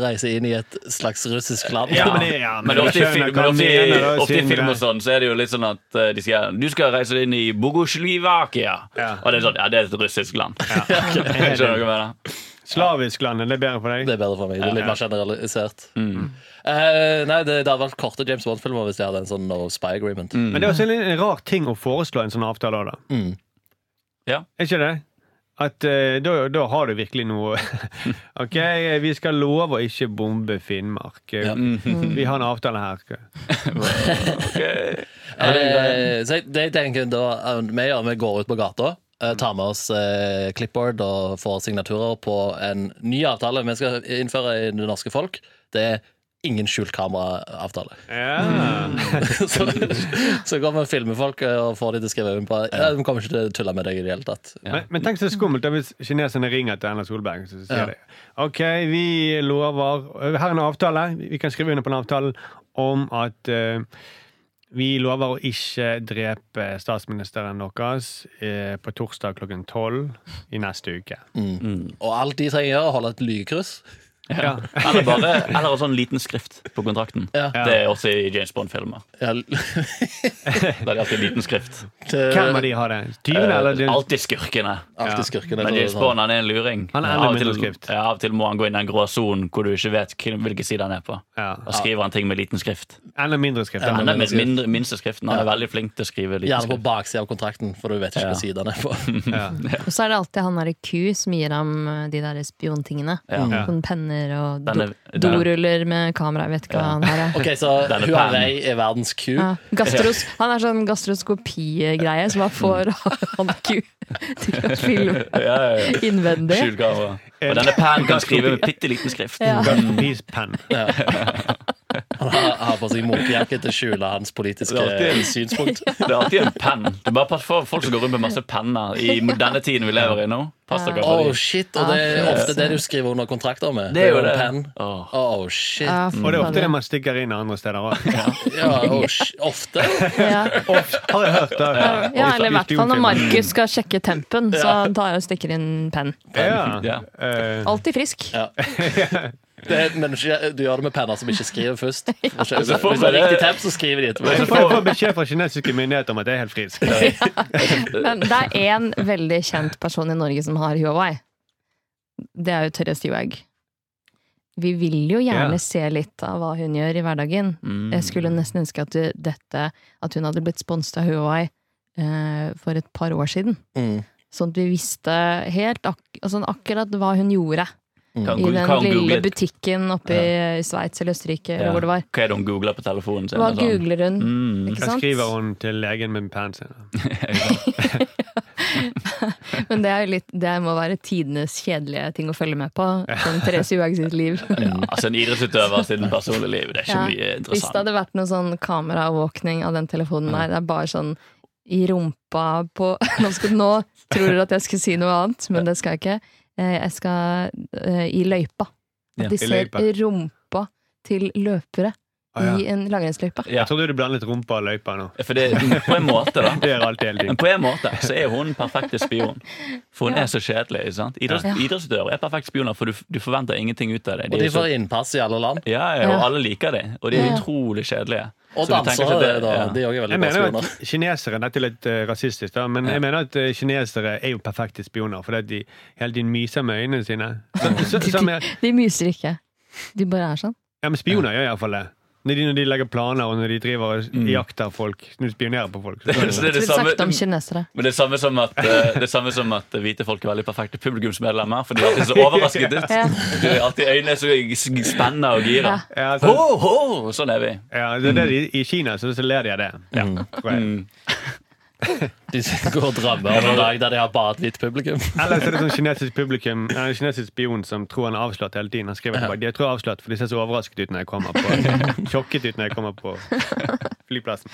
reiser inn i et slags russisk land. Ja, men ja, Men ofte i film, men ofte i, mener, da, ofte i film og sånn, så er det jo litt sånn at eh, de sier du skal reise inn i Bogoslivakia. Ja. Og det er sånn, ja, det er et russisk land. Ja. Okay. skjønner hva jeg mener. Slavisk land, det er bedre for deg? Det er bedre for meg. Det er litt mer generalisert. Mm. Uh, nei, det, det hadde vært korte James Bond-filmer hvis de hadde en sånn no spy agreement. Mm. Men det er også en, en rar ting å foreslå en sånn avtale òg, da. Mm. Ja. Er ikke det? At eh, da, da har du virkelig noe OK, vi skal love å ikke bombe Finnmark. Ja. Vi har en avtale her. Eh, så jeg, det jeg tenker da eh, vi gjør, vi går ut på gata, eh, tar med oss eh, clipboard og får signaturer på en ny avtale vi skal innføre i det norske folk. Det er ingen skjult kameraavtale. Ja. så, så kommer filmefolk og får de til å skrive under på ja, De kommer ikke til å tulle med deg i det hele tatt. Men, men tenk så skummelt hvis kineserne ringer til Erna Solberg og sier Ja. de OK, vi lover Her er en avtale. Vi kan skrive under på en avtale om at uh, vi lover å ikke drepe statsministeren deres eh, på torsdag klokken tolv i neste uke. Og alt de trenger gjøre, er å holde et lykekryss. Ja. Eller bare Eller en sånn liten skrift på kontrakten. Ja. Det er også i James Bond-filmer. Ja, Der er det alltid liten skrift. Hvem av de har det? Tyvene, eller? Eh, alltid skurkene. Skurkene. Men James Bond han er en luring. Han er Av og til- Ja, av og til må han gå inn i en grå sonen hvor du ikke vet hvil- hvilken side han er på. Ja. Og skriver han ting med liten skrift. Enda mindre skrift. Ja, Han skrift. med mindre, minste skriften. Han er veldig flink til å skrive liten Gjerne på skrift. baksida av kontrakten, for du vet ikke Ja. hvilken side han er på. Ja. Og så er det alltid han derre Q som gir ham eh, de der spiontingene. Ja. Ja. Sånn penner og do, Denne- doruller med kamera. Jeg vet ikke hva han har. jeg. Ok, Så Denne Huawei er verdens ku? Ja. Gastros, han er sånn gastroskopigreie som han får han ku til å filme Ja, ja, ja. innvendig. Skjult. Og denne pennen kan skrive med bitte liten skrift. Ja. Gastropispenn. Han har, har på seg munkejakke til å skjule hans politiske Det er synspunkt. Det er alltid en penn. Det er bare pass for folk som går rundt med masse penner i denne tiden vi lever i nå. Pass dere for Oh shit, Og det er ofte det du skriver under kontrakter med. Det er jo det. penn. Åh. Oh shit. Ja, Og det er ofte det man stikker inn andre steder òg. Ja, oh, ofte? Ja. Har jeg hørt. Det. ja, eller i hvert fall når. Markus skal sjekke tempen, så tar jeg og stikker inn penn. Ja. Ja. Eh, Alltid frisk. Ja. Det, men du gjør det med penner som ikke skriver først. Hvis Så det er riktig temp, så skriver de jeg Så får jeg beskjed fra kinesiske myndigheter om at jeg er helt frisk. Men det er én veldig kjent person i Norge som har Huawei. Det er jo Therese Johaug. Vi vil jo gjerne Ja. se litt av hva hun gjør i hverdagen. Mm. Jeg skulle nesten ønske at, du, dette, at hun hadde blitt sponset av Huawei eh, for et par år siden. Mm. Sånn at vi visste helt ak altså akkurat hva hun gjorde Kan, i den kan lille butikken oppe i Sveits eller Østerrike, eller Ja. hvor det var. Hva er det hun googler på telefonen sin? Hva sånn? googler hun? Mm. Ikke Jeg sant? skriver hun til legen med pennen sin. Men det, er litt, det må være tidenes kjedelige ting å følge med på. Som Therese Johaug sitt liv. Ja, altså En idrettsutøver sitt personlige liv. Det er ikke Ja. mye Hvis det hadde vært noe sånn kameraovervåkning av den telefonen der, det er bare sånn i rumpa på Nå, skal, nå tror dere at jeg skulle si noe annet, men det skal jeg ikke. Eh, Jeg skal eh, i løypa. Ja, At de ser rumpa til løpere Ah, ja. i en langrennsløype. Ja, Jeg trodde du blandet rumpa og løypa nå. for det, på en måte, da. Det er alltid hele Men på en måte så er hun perfekte spion. For hun Ja. er så kjedelig. sant? Idretts, Ja. Idrettsutøvere er perfekte spioner, for du, du forventer ingenting ut av dem. Og de så- får innpass i alle land. ja, ja, og Ja. alle liker dem, og de er Ja. utrolig kjedelige. Og danser, dansere, det- da. ja. De er veldig Jeg mener jo at kinesere, Dette er litt eh, rasistisk, da, men jeg mener at eh, kinesere er jo perfekte spioner fordi de hele tiden myser med øynene sine. Så, så, som er, De myser ikke. De bare er sånn. ja, men Spioner gjør iallfall det. Når de, når de legger planer og når de driver og Mm. jakter folk. Når de spionerer på folk. Så Så det det. er det samme, men det er samme som at, eh, det er samme som at hvite folk er veldig perfekte publikumsmedlemmer, for de er alltid så overrasket ut. Ja. De er alltid øynene så spennende og gira. Ja, så, Ho, ho! Sånn er vi. ja, det er det de, I Kina så, så ler de av det. Ja. Mm. De går og drømmer om en dag der de har bare et hvitt publikum. Eller så er det sånn kinesisk publikum En kinesisk spion som tror han er avslått hele tiden. Han skriver tilbake, De tror jeg er avslått, for de ser så overrasket ut når jeg kommer på Sjokket ut når jeg kommer på flyplassen.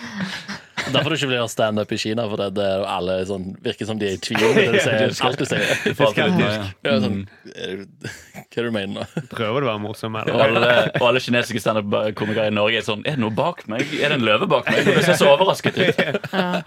Derfor du ikke vil gjøre standup i Kina, for det, det er alle sånn, virker som de er i tvil. det du sier, alt du sier. Får. Ja, sånn, er Hva er det du mener nå? Prøver du å være morsom, Og eller? alle, og alle kinesiske standup-komikere i Norge er sånn Er det noe bak meg? Er det en løve bak meg? Det ser så overrasket ut. Ja.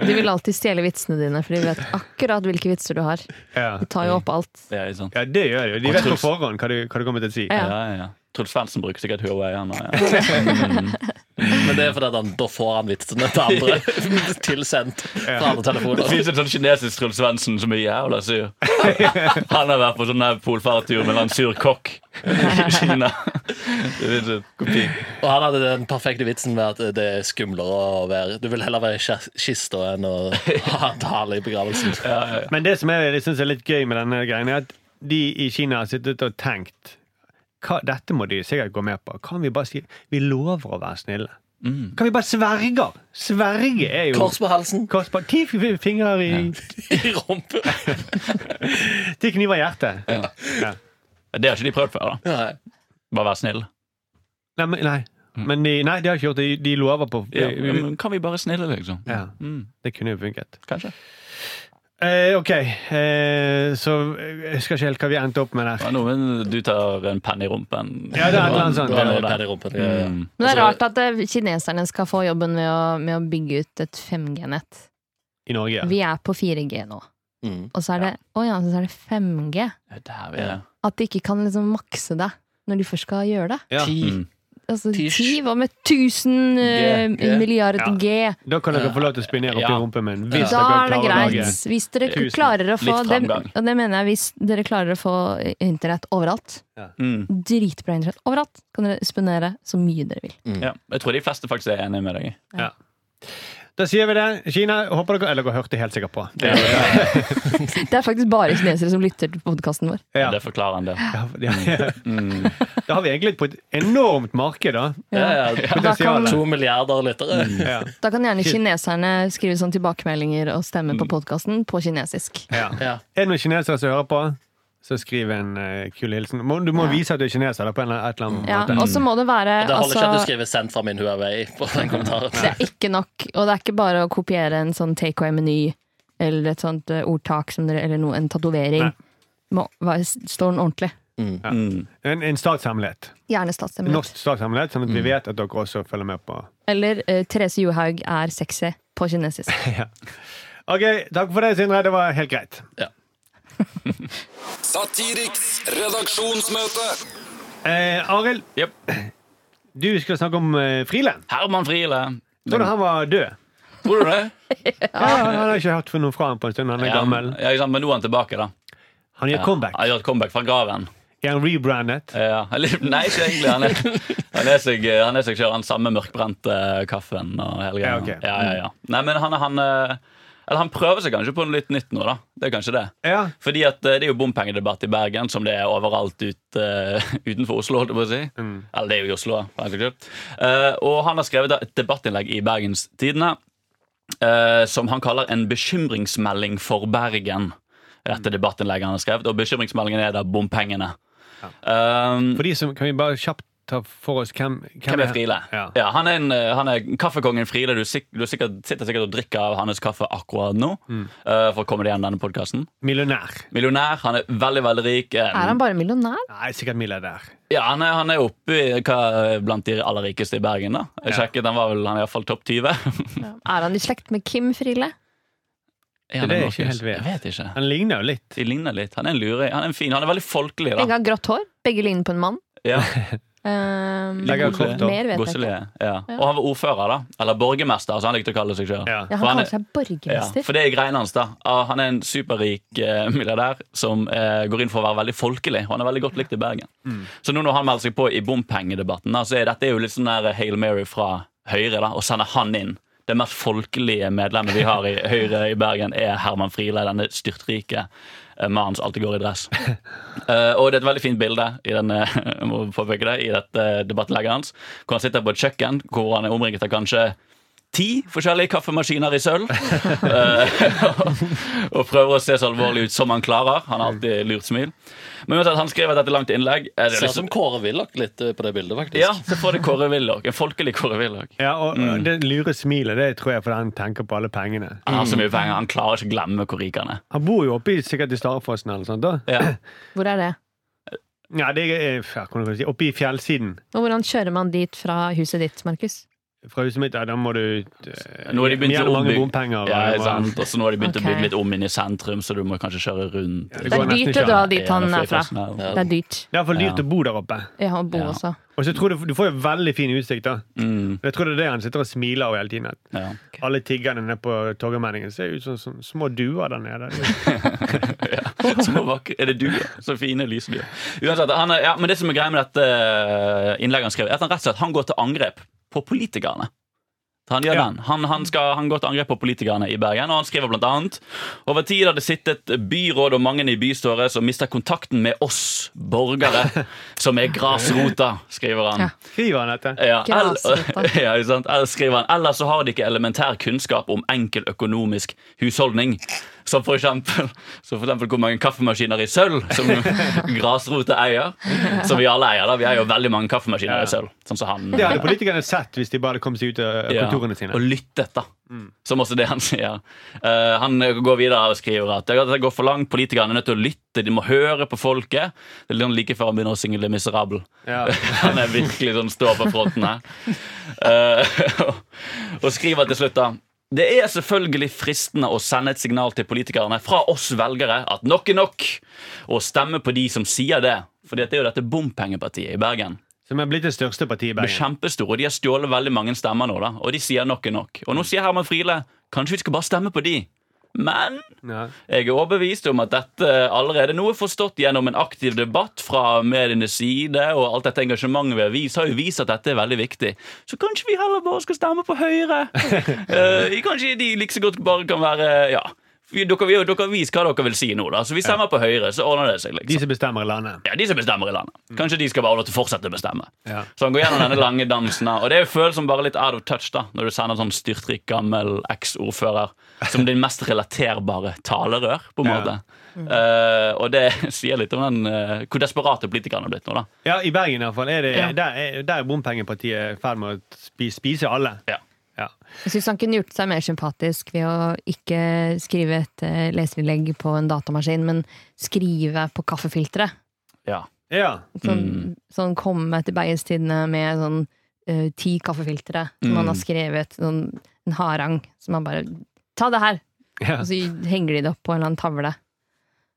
De vil alltid stjele vitsene dine, for de vet akkurat hvilke vitser du har. Ja. De tar jo opp alt. Det ja, det gjør de jo. De vet på forhånd hva du, hva du kommer til å si. Ja, ja, ja. Truls Svendsen bruker sikkert Huawei. Han, ja. Men det er fordi han, da får han vitsene til andre tilsendt fra andre Det fins en sånn kinesisk Truls Svendsen som er jævla sur. Han har vært på sånn her polfaretur med en sur kokk i Kina. Det en kopi. Og han hadde den perfekte vitsen med at det er skumlere å være Du vil heller være i kista enn å ha en tale i begravelsen. Men det som jeg synes er litt gøy med denne greien, er at de i Kina har sittet og tenkt hva, Dette må de sikkert gå med på. Kan vi bare si vi lover å være snille? Kan vi bare sverge? Sverge er jo Kors på halsen, Kors på ti fingre i i rumpa. Ti kniver i hjertet. Ja. Det har ikke de prøvd før. da Nei. Bare være snill. Nei, men, nei. Men de, nei, de har ikke gjort det. De lover på Ja, men kan vi bare snille, liksom? Ja, Mm, det kunne jo funket. kanskje. Eh, OK, eh, så jeg husker ikke helt hva vi endte opp med der. Ja, Noen du tar en penn i rumpen. Ja, det er annet sånt. Ja, det er der. Ja. Mm. Men det er rart at eh, kineserne skal få jobben med å, med å bygge ut et 5G-nett. I Norge. ja. Vi er på 4G nå, Mm. og så er det, oh ja, så er det 5G. Det er Der vi er. At de ikke kan liksom makse det når de først skal gjøre det. Ja. Mm. Altså, Tish. ti, hva med 1000 Milliarder G, G. milliard Ja. G? Da kan dere få lov til å spinere opp Ja. i rumpen min. Hvis Da dere er det greit. Hvis dere Tusen. klarer å få det, og det mener jeg hvis dere klarer å få internett overalt. Mm. Dritbra internett overalt. Kan dere spinere så mye dere vil. Ja. Jeg tror de fleste faktisk er enige med deg. Ja. Da sier vi det. Kina, håper dere Eller dere hørte helt sikkert på. Det, Det er faktisk bare kinesere som lytter til podkasten vår. ja. Det forklarer en del. Ja, ja. Mm. Da har vi egentlig på et enormt marked, da. Ja, ja. Da kan, To milliarder lyttere. Ja. da kan gjerne kineserne skrive sånn tilbakemeldinger og stemme på podkasten på kinesisk. Ja. Ja. Er det noen kinesere som hører på, så skriv en uh, kul hilsen. Må- Du må Ja. vise at du er kineser da, på en eller, et eller annet Ja, måte. og så må det være Det holder ikke at du altså, skriver 'sendt fra min Huawei' på den kommentaren. Det er ikke nok, og det er ikke bare å kopiere en sånn take away-meny eller et sånt uh, ordtak som dere, eller noe, en tatovering. Må Står den ordentlig. Mm. En, en statshemmelighet. Gjerne statshemmelighet. Norsk statshemmelighet, sånn at Mm. vi vet at dere også følger med på Eller uh, Therese Johaug er sexy på kinesisk. ja. OK, takk for det, Sindre. Det var helt greit. Satiriks redaksjonsmøte. Eh, Arild, yep. du skal snakke om eh, Friele. Herman Friele. Trodde han var død. Tror du det? Ja, han har ikke hørt noe fra ham på en stund. Han er Ja, gammel. ja, ikke sant, men nå er han tilbake, da. Han gjør Ja. comeback. Han gjør et comeback fra graven. Er han rebrandet? Ja, nei, ikke egentlig. Han er, han er seg, han er seg selv, den samme mørkbrente kaffen og hele greia. Ja, okay. ja, ja, ja. Nei, men han, han, eh, eller han prøver seg kanskje på noe litt nytt nå, da. Det er kanskje det. Ja. Fordi at eh, det er jo bompengedebatt i Bergen, som det er overalt ut, uh, utenfor Oslo. holdt jeg på å si. Eller det er jo i Oslo. skyld. Eh, og han har skrevet et debattinnlegg i Bergens Tidende eh, som han kaller en bekymringsmelding for Bergen. Dette debattinnlegget han har skrevet, Og bekymringsmeldingen er da bompengene. Um, For de som, kan vi bare kjapt ta for oss hvem, hvem er Friele? Ja. Ja, han, er en, eh, han er kaffekongen Friele. Du, sik du sikkert, sitter sikkert og drikker av hans kaffe akkurat nå. Mm. Uh, for å komme deg gjennom denne podkasten. Millionær. Millionær. Han er veldig veldig rik. Um, Er han bare millionær? Nei, sikkert milliardær. Ja, Han er, han er oppe i, hva, blant de aller rikeste i Bergen. da Jeg Ja. sjekket, Han var vel, han er iallfall topp 20. Er han i slekt med Kim Friele? Er han Det er ikke helt vet. Jeg vet ikke. Han ligner jo litt. De ligner litt. Han er en luring. Han er en fin, han er veldig folkelig. Begge da har grått hår. Begge ligner på en mann. ja, Um, Begge kort hår. mer vet jeg ikke. Ja. Og han var ordfører, da. Eller borgermester, som han likte å kalle seg sjøl. Ja. Ja, For han kaller seg Ja, borgermester. for det er greiene hans. da Han er en superrik eh, milliardær som eh, går inn for å være veldig folkelig. Og han er veldig godt likt i Bergen. Så nå når han melder seg på i bompengedebatten, da, så er dette jo litt sånn der Hail Mary fra Høyre. da Å sende han inn. Det mest folkelige medlemmet vi har i Høyre i Bergen, er Herman Friele. Denne styrtrike mannen som alltid går i dress. Eh, og det er et veldig fint bilde i, denne, jeg må påpeke det, i dette debattinnlegget hans. Hvor han sitter på et kjøkken hvor han er omringet av kanskje ti forskjellige kaffemaskiner i sølv. Eh, og prøver å se så alvorlig ut som han klarer. Han har alltid lurt smil. Men uansett, han skrev dette langt innlegg. Er det Ser ut liksom, som Kåre Willoch litt eh, på det bildet, faktisk. ja, så får det Kåre Willoch. En folkelig Kåre Willoch. Ja, og Mm. det lure smilet det tror jeg fordi han tenker på alle pengene. Han har så mye penger, han klarer ikke å glemme hvor rik han er. Han bor jo oppe i, sikkert i Starefossen eller noe sånt. da. Ja. Hvor er det? Ja, det er si, oppe i fjellsiden. Og hvordan kjører man dit fra huset ditt, Markus? Fra huset mitt, ja, da må du uh, Nå har de begynt å mange bompenger. Ja, og- sant. Og så nå har de begynt okay. å bygge litt om inn i sentrum, så du må kanskje kjøre rundt. det Det er dyrt å dra dit han er fra. Det er dyrt. Det er iallfall dyrt Ja. å bo der oppe. Ja, og bo Ja. også. Og så tror du, du får jo veldig fin utsikt, da. Mm, Jeg tror det er det han sitter og smiler av hele tiden. Ja. Okay. alle tiggerne nede på Torgallmenningen ser ut som, som små duer der nede. Små vakre Er det duer? Så fine lysbyer. Uansett, er, ja, men det som er greia med dette eh, innlegget han skrev, er at han rett og slett han går til angrep på politikerne. Han gjør Ja. den. Han, han, skal, han går til angrep på politikerne i Bergen, og han skriver annet Over tid har det sittet byråd og mange i bystyret som mister kontakten med oss borgere, som er grasrota, skriver han. Ja. Skriver han dette? Ja, ja. Eller skriver han Ellers så har de ikke elementær kunnskap om enkel økonomisk husholdning. Som for eksempel, som for eksempel hvor mange kaffemaskiner i sølv som grasrota eier. Som vi alle eier. da Vi eier jo veldig mange kaffemaskiner i sølv. Sånn som han Det hadde politikerne sett hvis de bare kom seg ut av kontorene sine. Ja, Og lyttet, da. Som også det han sier. Uh, han går videre og skriver at det går for langt. Politikerne er nødt til å lytte, de må høre på folket. Det er sånn like før han begynner å synge Le Miserable. Ja. Han er virkelig sånn står på fronten her. Uh, og skriver til slutt da Det er selvfølgelig fristende å sende et signal til politikerne fra oss velgere at nok er nok, og stemme på de som sier det. For det er jo dette bompengepartiet i Bergen. Som er blitt det største partiet i De er Bergen. kjempestore, og de har stjålet veldig mange stemmer nå. da Og de sier nok er nok. Og nå sier Herman Friele kanskje vi skal bare stemme på de. Men Ja. jeg er overbevist om at dette allerede nå er forstått gjennom en aktiv debatt fra medienes side, og alt dette engasjementet vi har vist, har jo vist at dette er veldig viktig. Så kanskje vi heller bare skal stemme på Høyre? uh, kanskje de like så godt bare kan være Ja. Vi- Dere, vil, dere vise hva dere vil si nå, da. Så vi stemmer på Høyre, så ordner det seg. Liksom. De som bestemmer i landet. ja, De som bestemmer i landet. Kanskje de skal bare til å fortsette å bestemme. Ja. Så han går gjennom denne lange dansen. her, Og det føles som bare litt out of touch da når du sender en sånn styrtrik gammel eks-ordfører som din mest relaterbare talerør. på en Ja. måte Eh, Og det sier litt om den uh, hvor desperate politikerne har blitt nå. da Ja, I Bergen i hvert fall er det, Ja. der, er, der er bompengepartiet i ferd med å spise, spise alle. Ja. Ja. Jeg syns han kunne gjort seg mer sympatisk ved å ikke skrive et eh, leserinnlegg på en datamaskin, men skrive på kaffefilteret. Ja. ja. Sånn, sånn komme til beistidene med sånn uh, ti kaffefiltre som han har skrevet, sånn, en harang, som han bare Ta det her! ja. Og så henger de det opp på en eller annen tavle.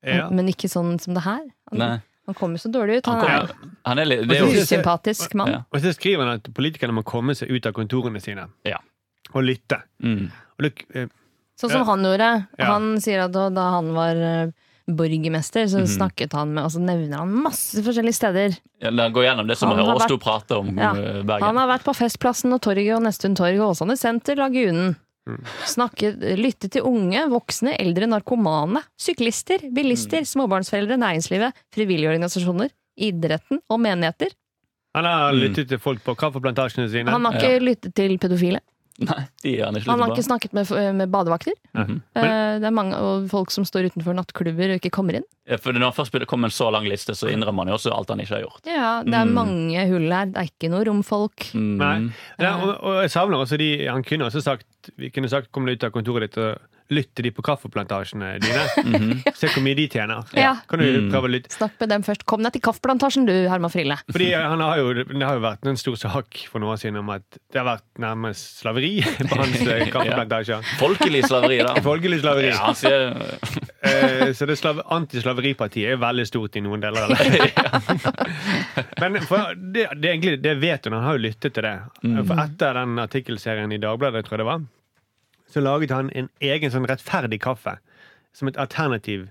ja. Men ikke sånn som det her. Han, Nei. Han kommer så dårlig ut. Han, Han kommer, han er en det er jo, er usympatisk mann. Ja. Og så skriver han at politikerne må komme seg ut av kontorene sine Ja. og lytte. mm, Og det, eh, Sånn som han gjorde. Ja. Han sier at da, han var eh, borgermester, så mm. snakket han med Og så nevner han masse forskjellige steder. ja, han gå gjennom det som Han har oss to prater om Ja. eh, Bergen. Han har vært på Festplassen og Torget og Nesttun torg og Åsane senter, Lagunen. Mm. Snakket, lyttet til unge, voksne, eldre, narkomane, syklister, Mm. bilister, småbarnsforeldre, næringslivet, frivillige organisasjoner, idretten og menigheter. han har Mm. lyttet til folk på kaffeplantasjene sine. Han har ikke lyttet til pedofile. Nei, de er han ikke Han har ikke snakket med, med badevakter. Mhm. Eh, Det er mange og folk som står utenfor nattklubber og ikke kommer inn. Ja, For Når han først kommer en så lang liste, så innrømmer han jo også alt han ikke har gjort. Ja, det er Mm. mange hull her. Det er ikke noe romfolk. Mm. Nei. Ja, og, og jeg savner også de Han kunne også sagt Vi kunne sagt kom deg ut av kontoret ditt og lytt til de på kaffeplantasjene dine. Se hvor mye de tjener. Ja. Kan du Mm. prøve å lytte? Snakk med dem først. Kom deg til Kaffeplantasjen du, Herman Frille. Fordi han har jo, Det har jo vært en stor sak for noen år siden om at det har vært nærmest slaveri på hans eh, kaffeplantasjer. Folkelig slaveri, da. Folkelig slaveri. Ja, Eh, så det slav- antislaveripartiet er veldig stort i noen deler. Men for det, det, egentlig, det vet hun, han har jo lyttet til det. For etter den artikkelserien i Dagbladet, tror jeg det var, så laget han en egen sånn rettferdig kaffe. Som et alternativ.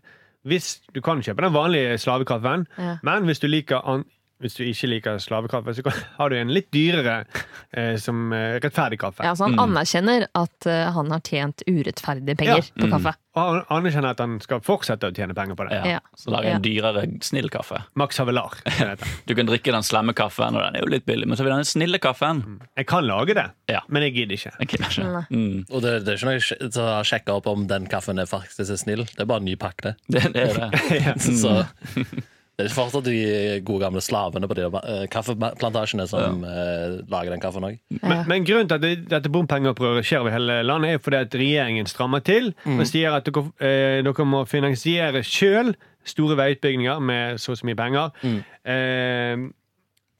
Hvis Du kan kjøpe den vanlige slavekaffen, Ja. men hvis du liker an hvis du ikke liker slavekaffe, så har du en litt dyrere eh, som eh, rettferdig kaffe. Ja, så han anerkjenner at uh, han har tjent urettferdige penger Ja. på kaffe. Og han anerkjenner at han skal fortsette å tjene penger på det. ja. Ja. Så Ja. en dyrere snill kaffe. Max Havelar. Du kan drikke den slemme kaffen, og den er jo litt billig, men så vil den snille kaffen. Jeg kan lage det, Ja. men jeg gidder ikke. Jeg gidder ikke. Mm. Og det, det er ikke noe til å sjekke opp om den kaffen er faktisk er snill. Det er bare en ny pakke. det. Det, det er det. Så det er fortsatt de gode gamle slavene på de uh, kaffeplantasjene som eh, lager den kaffen òg. Men, men grunnen til at det, dette bompengeopprøret skjer over hele landet, er fordi at regjeringen strammer til og sier at dere, eh, dere må finansiere sjøl store veiutbygginger med så og så mye penger. Eh,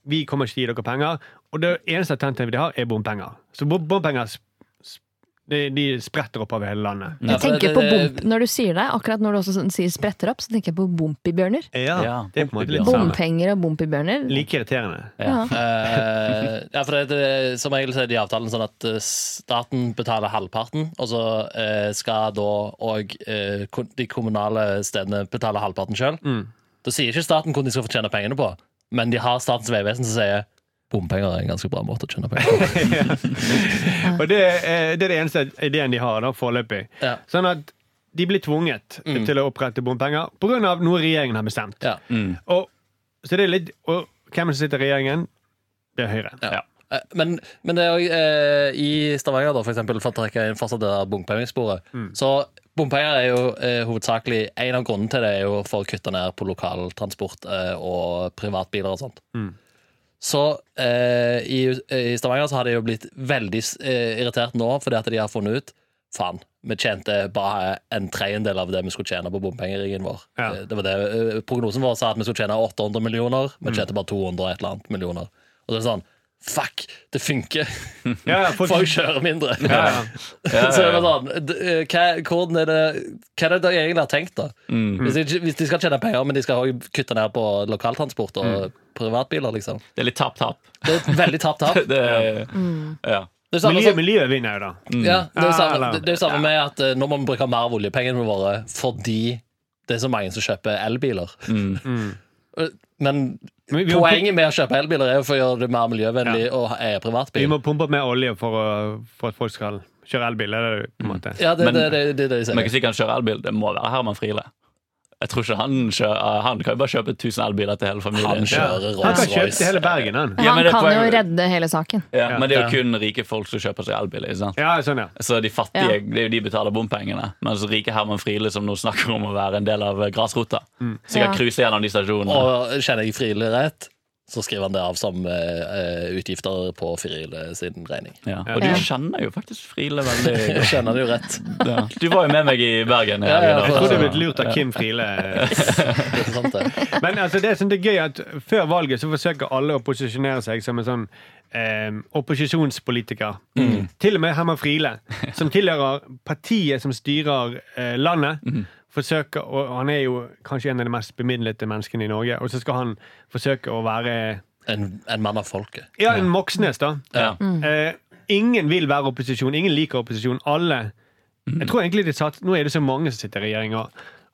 vi kommer ikke til å gi dere penger. Og det eneste alternativet de har, er bompenger. Så bom- bompenger de, de spretter opp over hele landet. Ja, Jeg tenker på bomp Når du sier det, akkurat når du også sånn sier spretter opp, så tenker jeg på bompibjørner. Ja, Ja, det er på en måte litt Bompenger og bompibjørner. Like irriterende. Ja. Eh, ja, for det, det, Som regel så er det i avtalen sånn at eh, staten betaler halvparten, og så eh, skal da òg de kommunale stedene betale halvparten sjøl. Da sier ikke staten hvor de skal fortjene pengene på, men de har Statens vegvesen som sier bompenger er en ganske bra måte å tjene penger på. Og det er, det er det eneste ideen de har da, foreløpig. Ja. Sånn at de blir tvunget til å opprette bompenger pga. noe regjeringen har bestemt. Ja. Og, så det er litt, og hvem som sitter i regjeringen? Det er Høyre. Ja. Eh, Men, men det er også, eh, i Stavanger, da, for eksempel, for å trekke inn fortsatt det der bompengesporet, så bompenger er jo eh, hovedsakelig En av grunnene til det er jo for å kutte ned på lokaltransport eh, og privatbiler og sånt. Så eh, i, i Stavanger så har de jo blitt veldig eh, irritert nå fordi at de har funnet ut Faen, vi tjente bare en tredjedel av det vi skulle tjene på bompengeringen vår. Ja. Eh, Det var det, eh, Prognosen vår sa at vi skulle tjene 800 millioner, vi tjente bare 200 et eller annet millioner. Og så er det sånn Fuck, det funker! Ja, ja, folk- kjører mindre. Ja, ja. Så det var sånn eh, hva, hvordan er det, hva er det de egentlig har tenkt, da? Mm. Hvis, de, hvis de skal tjene penger, men de skal også kutte ned på lokaltransport og privatbiler, liksom. Det er litt tap-tap. Det er veldig tap-tap. Det er- Ja. Det er samme Miljø, miljøet vinner jo, da. Ja, det er jo samme, det, det er jo samme med at eh, nå må vi bruke mer av oljepengene våre fordi det er så mange som kjøper elbiler. Eh, Men vi poenget med å kjøpe elbiler er jo for å gjøre det mer miljøvennlig å eie Vi må pumpe opp mer olje for, å, for at folk skal kjøre elbil. Er det på en måte. Ja, det Men- det, det, det, det de Men hvis ikke kan kjøre elbil. Det må være Herman Friele. Jeg tror ikke Han kjører, han kan jo bare kjøpe 1000 elbiler til hele familien. Han kjører Han kan kjøpe Rolls-Royce. til hele Bergen, han. Ja, Han kan jo redde hele saken. Ja, men det er jo kun rike folk som kjøper seg elbiler. ikke sant? Ja, sånn, ja. Så de fattige Ja. det er jo de betaler bompengene. Mens rike Herman Friele, som nå snakker om å være en del av grasrota, sikkert Ja. cruise gjennom de stasjonene. Og kjenner jeg Friele rett, så skriver han det av som eh, eh, utgifter på Friele sin regning. Ja. Og du kjenner jo faktisk Friele veldig godt. kjenner det jo rett. Ja. Du var jo med meg i Bergen. Ja, ja. Jeg tror du er blitt lurt av Kim Friele. Det er sant, det. Men altså, det, er sånn, det er gøy at før valget så forsøker alle å posisjonere seg som en sånn eh, opposisjonspolitiker. Til og med Herman Friele, som tilhører partiet som styrer eh, landet. Forsøker, og Han er jo kanskje en av de mest bemidlede menneskene i Norge. Og så skal han forsøke å være En, en mann av folket. Ja, en Moxnes, da. Ja. Eh, ingen vil være opposisjon. Ingen liker opposisjon. Alle Jeg tror egentlig de satt, Nå er det så mange som sitter i regjeringa,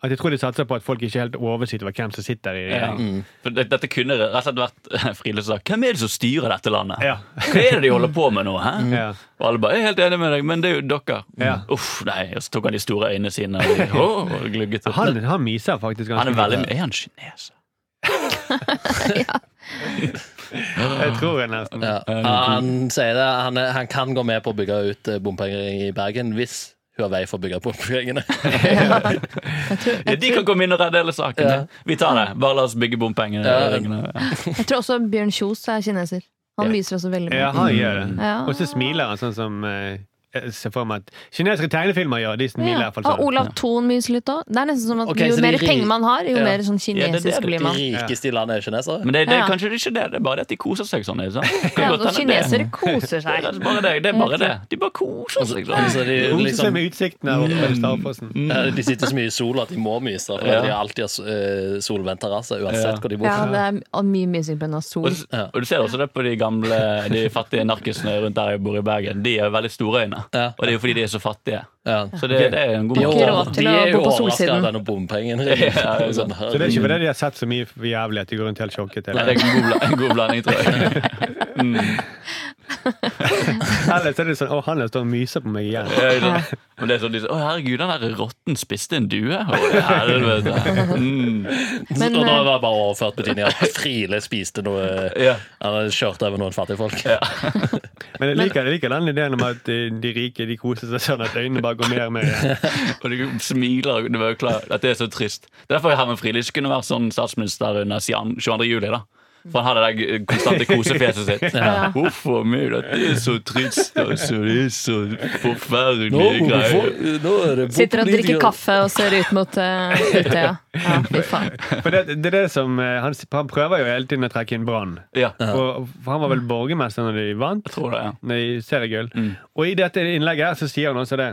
at jeg tror de satser på at folk ikke helt oversitter oversikt over hvem som sitter i Ja. Mm. Det, dette kunne rett og slett vært Friele som sa Hvem er det som styrer dette landet? Ja. Hva er det de holder på med nå? Hæ? Ja. Og alle bare 'Jeg er helt enig med deg, men det er jo dere'. Ja. Uff, nei. Og så tok han de store øynene sine og, og, og glugget opp. Han, han miser faktisk ganske Han er veldig. Er han kineser? Jeg tror jeg nesten. Ja. Han sier det, han, er, han kan gå med på å bygge ut eh, bompenger i Bergen hvis Huawei får bygge bompengene. Ja, de kan komme inn og redde hele saken. Ja. Vi tar det. Bare la oss bygge bompengene. Ja. Jeg tror også Bjørn Kjos er kineser. Han Ja. viser også veldig mye. Ja, han gjør det. Og så smiler han sånn som eh, ser for meg at kinesiske tegnefilmer gjør. De smiler i Ja. hvert fall Og sånn. Olav Thon myser litt òg. Det er nesten som at okay, jo de mer penger man har, jo Ja. mer sånn Ja, det er det kinesisk det blir man. rikeste i landet er kinesere. Men det, det er Ja. kanskje ikke det. Det er bare det at de koser seg sånn. Ikke sant? Ja, og det. kinesere koser Det seg. er bare det. det, er bare det. De bare koser seg sånn. Altså, de, Koser seg liksom, med utsiktene her oppe ved Starfossen. ja, de sitter så mye i sola at de må myse. For Ja. De har alltid uh, solvendt terrasse uansett Ja. hvor de bor. Ja, det er mye mysing pga. sol. Og, du- og du ser også det på de gamle De fattige narkisene rundt der jeg bor i Bergen. De har veldig store øyne. Ja. Og det er jo fordi de er så fattige. Ja. Så det, det er en god måte. De, de å er jo overraska av denne bompengen. Ja, ja, Sånn, Så det er ikke fordi de har sett så mye jævlig at de går rundt helt sjokket. Nei, det er en god, en god blanding, tror jeg. Mm. Ellers er det sånn Å, han står og myser på meg igjen. Ja, sant? Det er sånn de sier, Å, herregud, den der rotten spiste en due. Å, helvete. Mm. Men, og da eh, var det bare overført betydning at Friele spiste noe Ja. Eller kjørte over noen fattige folk. Men jeg liker, jeg liker den ideen om at de, rike de koser seg sånn at øynene bare går mer og mer. Og de smiler. Det var jo klart at det er så trist. Det er derfor Herman Friele ikke kunne vært sånn statsminister under 22. juli. da For han har det der konstante kosefjeset sitt. Ja. Hvorfor meg? Dette er så trist, altså. Det er så forferdelige greier. er Sitter og drikker kaffe og ser ut mot uh, Utøya. Ja, fy faen. Det, det er det som eh, han, han prøver jo hele tiden å trekke inn Brann. Ja, Og- For han var vel borgermester når de vant jeg tror det. ja. når de seriegull. Mm. Og i dette innlegget her så sier han også det.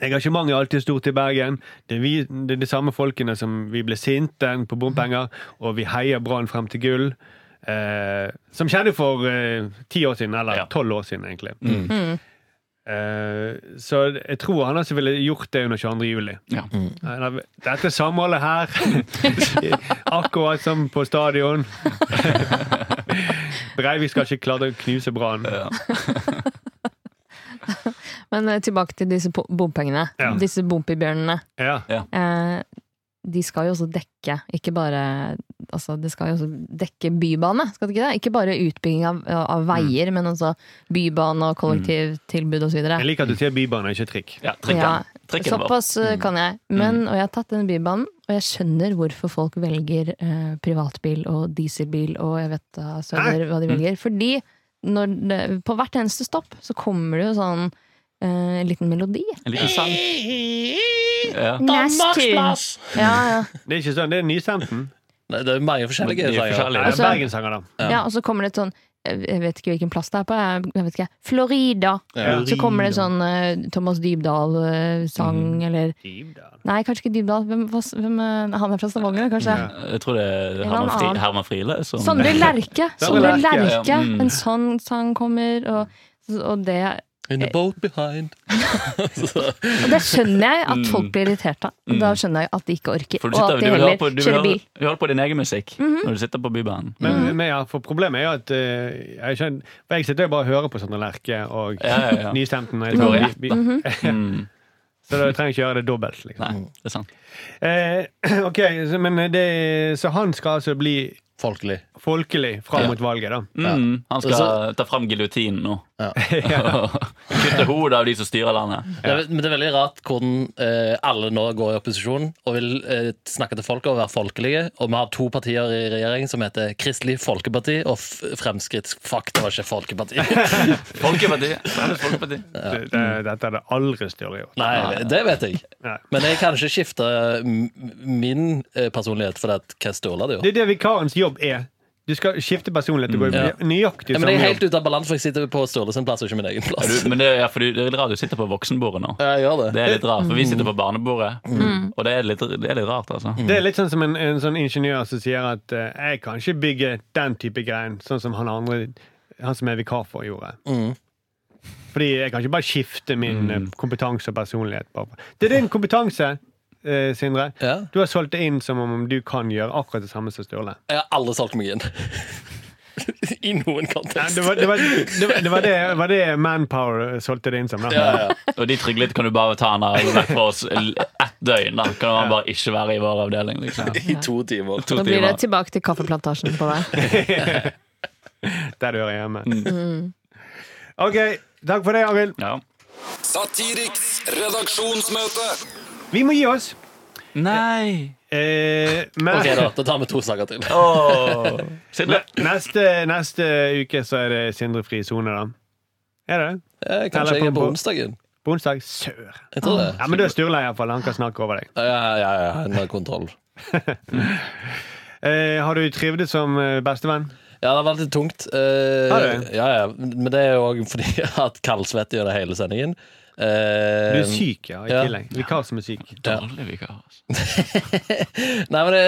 Engasjementet er alltid stort i Bergen. Det er, vi, det er de samme folkene som vi ble sinte på bompenger, og vi heier Brann frem til gull. Eh, som skjedde for eh, ti år siden, eller Ja. tolv år siden, egentlig. Mm. Eh, så jeg tror han også ville gjort det under 22. juli. Ja. Mm. Dette samholdet her, akkurat som på stadion. Breivik skal ikke klare å knuse Brann. Ja. Men eh, tilbake til disse bompengene. Ja. Disse bompibjørnene. Ja. Eh, de skal jo også dekke, ikke bare Altså, det skal jo også dekke bybane, skal det ikke det? Ikke bare utbygging av, av veier, men også bybane og kollektivtilbud osv. Jeg liker at du sier bybane, ikke trikk. ja, trikken. Ja, trikken Såpass eh, kan jeg. Men, Og jeg har tatt den bybanen, og jeg skjønner hvorfor folk velger eh, privatbil og dieselbil og jeg vet da søder hva de velger. Fordi når det, på hvert eneste stopp så kommer det jo sånn en liten melodi. En liten sang. Ja. Danmarksplass! Ja, ja. Det er ikke sånn, det er Nystemten. Nei, det er mange forskjellige er sanger. er Altså- Bergenssanger, da. ja, og så kommer det et sånn jeg vet ikke hvilken plass det er på. Jeg, vet ikke. Florida. Ja. Så kommer det sånn uh, Thomas Dybdahl-sang, eller Nei, kanskje ikke Dybdahl. Hvem, hvem, eh, han er fra Stavanger, kanskje? Ja. Jeg tror det er Herman, Fri. Herman Friele. Som, Sondre Lerche! Sondre Lerche, ja. Mm. En sånn sang kommer, og, og det In the boat behind. Og det skjønner jeg at folk blir irritert av. Da skjønner jeg at de ikke orker. Mm. For du, Og at de heller på, du, vil kjører høre, bil. Du hører på din egen musikk når du sitter på Bybanen. Men, men ja, for problemet er jo at eh, jeg, skjønner, for jeg sitter jo bare og hører på Sondre Lerche og Ja, ja, ja. Nystemten. Det går i ett, Mm Mhm. Mm. Så da trenger jeg ikke gjøre det dobbelt. Liksom. Nei, det er sant. Eh, ok, så, men det, så han skal altså bli Folkelig. Folkelig fram Ja. mot valget, da. Mm. Han skal Så- ta fram giljotinen nå. Ja. Kutte hodet av de som styrer landet. Det er, men det er veldig rart hvordan eh, alle nå går i opposisjon og vil eh, snakke til folket og være folkelige. Og vi har to partier i regjering som heter Kristelig Folkeparti og F Fremskritts... Det var ikke Folkeparti. Folkeparti. Folkeparti. Det, det, dette er det aldri større gjort. Nei, det vet jeg. Nei. Men jeg kan ikke skifte min eh, personlighet fordi det hva Ståle hadde gjort. Det er det vikarens jobb er. Du skal skifte personlighet. Du går Ja. nøyaktig Ja, men samme jeg er jobb. helt ute av balanse, for jeg sitter på Sturle sin plass og ikke min egen Ja, plass. du, men det er, fordi det er litt rart du sitter på voksenbordet nå. Ja, jeg gjør det. Det er litt rart, for vi sitter på barnebordet, og det er litt, det er litt rart, altså. Det er litt sånn som en, en sånn ingeniør som sier at eh, jeg kan ikke bygge den type greien', sånn som han andre Han som er vikar for, gjorde. Mm. Fordi jeg kan ikke bare skifte min eh, kompetanse og personlighet. Bare. Det er din kompetanse, eh, Sindre. Ja. Du har solgt det inn som om du kan gjøre akkurat det samme som Sturle. Jeg har aldri solgt meg inn. I noen kontekst. Ja, Det var det, var, det, var, det, var det, var det Manpower solgte det inn som. Da. Ja, ja. Og de tryglet kan du bare ta han her for oss ett døgn. Da kan han bare ikke være i vår avdeling. Liksom. I to timer. To Nå blir det timer. tilbake til kaffeplantasjen på deg. Der du hører hjemme. Mm. OK, takk for det, Arild. Ja. Satiriks redaksjonsmøte. Vi må gi oss. Nei! Eh, men Ok, da, da tar vi to saker til. Oh. Neste, neste uke så er det Sindre fri sone, da. Er det? Eh, Kanskje jeg er på onsdagen. På onsdag? Sør. Jeg tror det. Ja, Men du er Sturle, iallfall. Han kan snakke over deg. Ja, ja, ja, han har kontroll. Eh, har du trivdes som eh, bestevenn? Ja, det har vært litt tungt. Eh, Har du? Ja, ja. Men det er jo òg fordi jeg har hatt kaldsvette gjennom hele sendingen. Eh, Du er syk, ja, i ja. tillegg. Vikar som er syk. Dårlig vikar. altså. Nei, men det,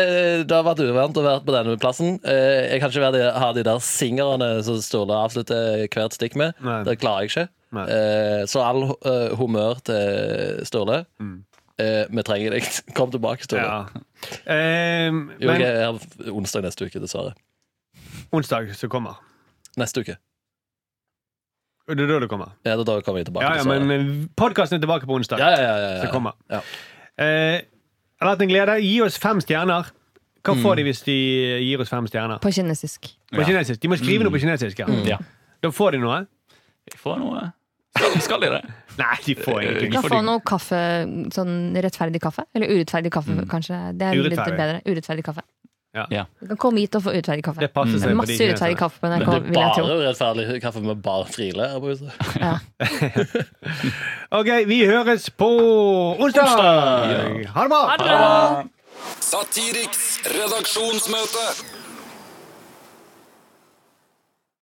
det har vært uvant å være på denne plassen. Uh, jeg kan ikke være de, ha de der singerne som Sturle avslutter hvert stikk med. Nei. Det klarer jeg ikke. Eh, så all eh, humør til Sturle. Mm. Eh, vi trenger deg. Kom tilbake, Sturle. Ja. Eh, Jo, men jeg har onsdag neste uke, dessverre. onsdag så kommer. Neste uke. Det er da du kommer. Ja, da, da kommer jeg tilbake. Ja, ja, men podkasten er tilbake på onsdag. ja, ja, ja, ja, ja. Så kommer. Ja. Eh, det har vært en glede. Gi oss fem stjerner. Hva Mm. får de hvis de gir oss fem stjerner? På kinesisk. På Ja. kinesisk. De må skrive noe på kinesisk. Ja. Mm. Ja. Da får de noe. De får noe. Skal, skal de det? Nei, de får ingenting. De kan får få noe kaffe, sånn rettferdig kaffe. Eller urettferdig kaffe, kanskje. Det er litt bedre. Urettferdig kaffe. Ja. Du kan komme hit og få urettferdig kaffe. Det passer seg er på masse utferdig urettferdig kaffe på Men NRK, det er vil jeg tro. bare urettferdig kaffe med bare frile her på huset. Ja. OK, vi høres på onsdag! Ha det bra! Ha det bra! Satiriks redaksjonsmøte.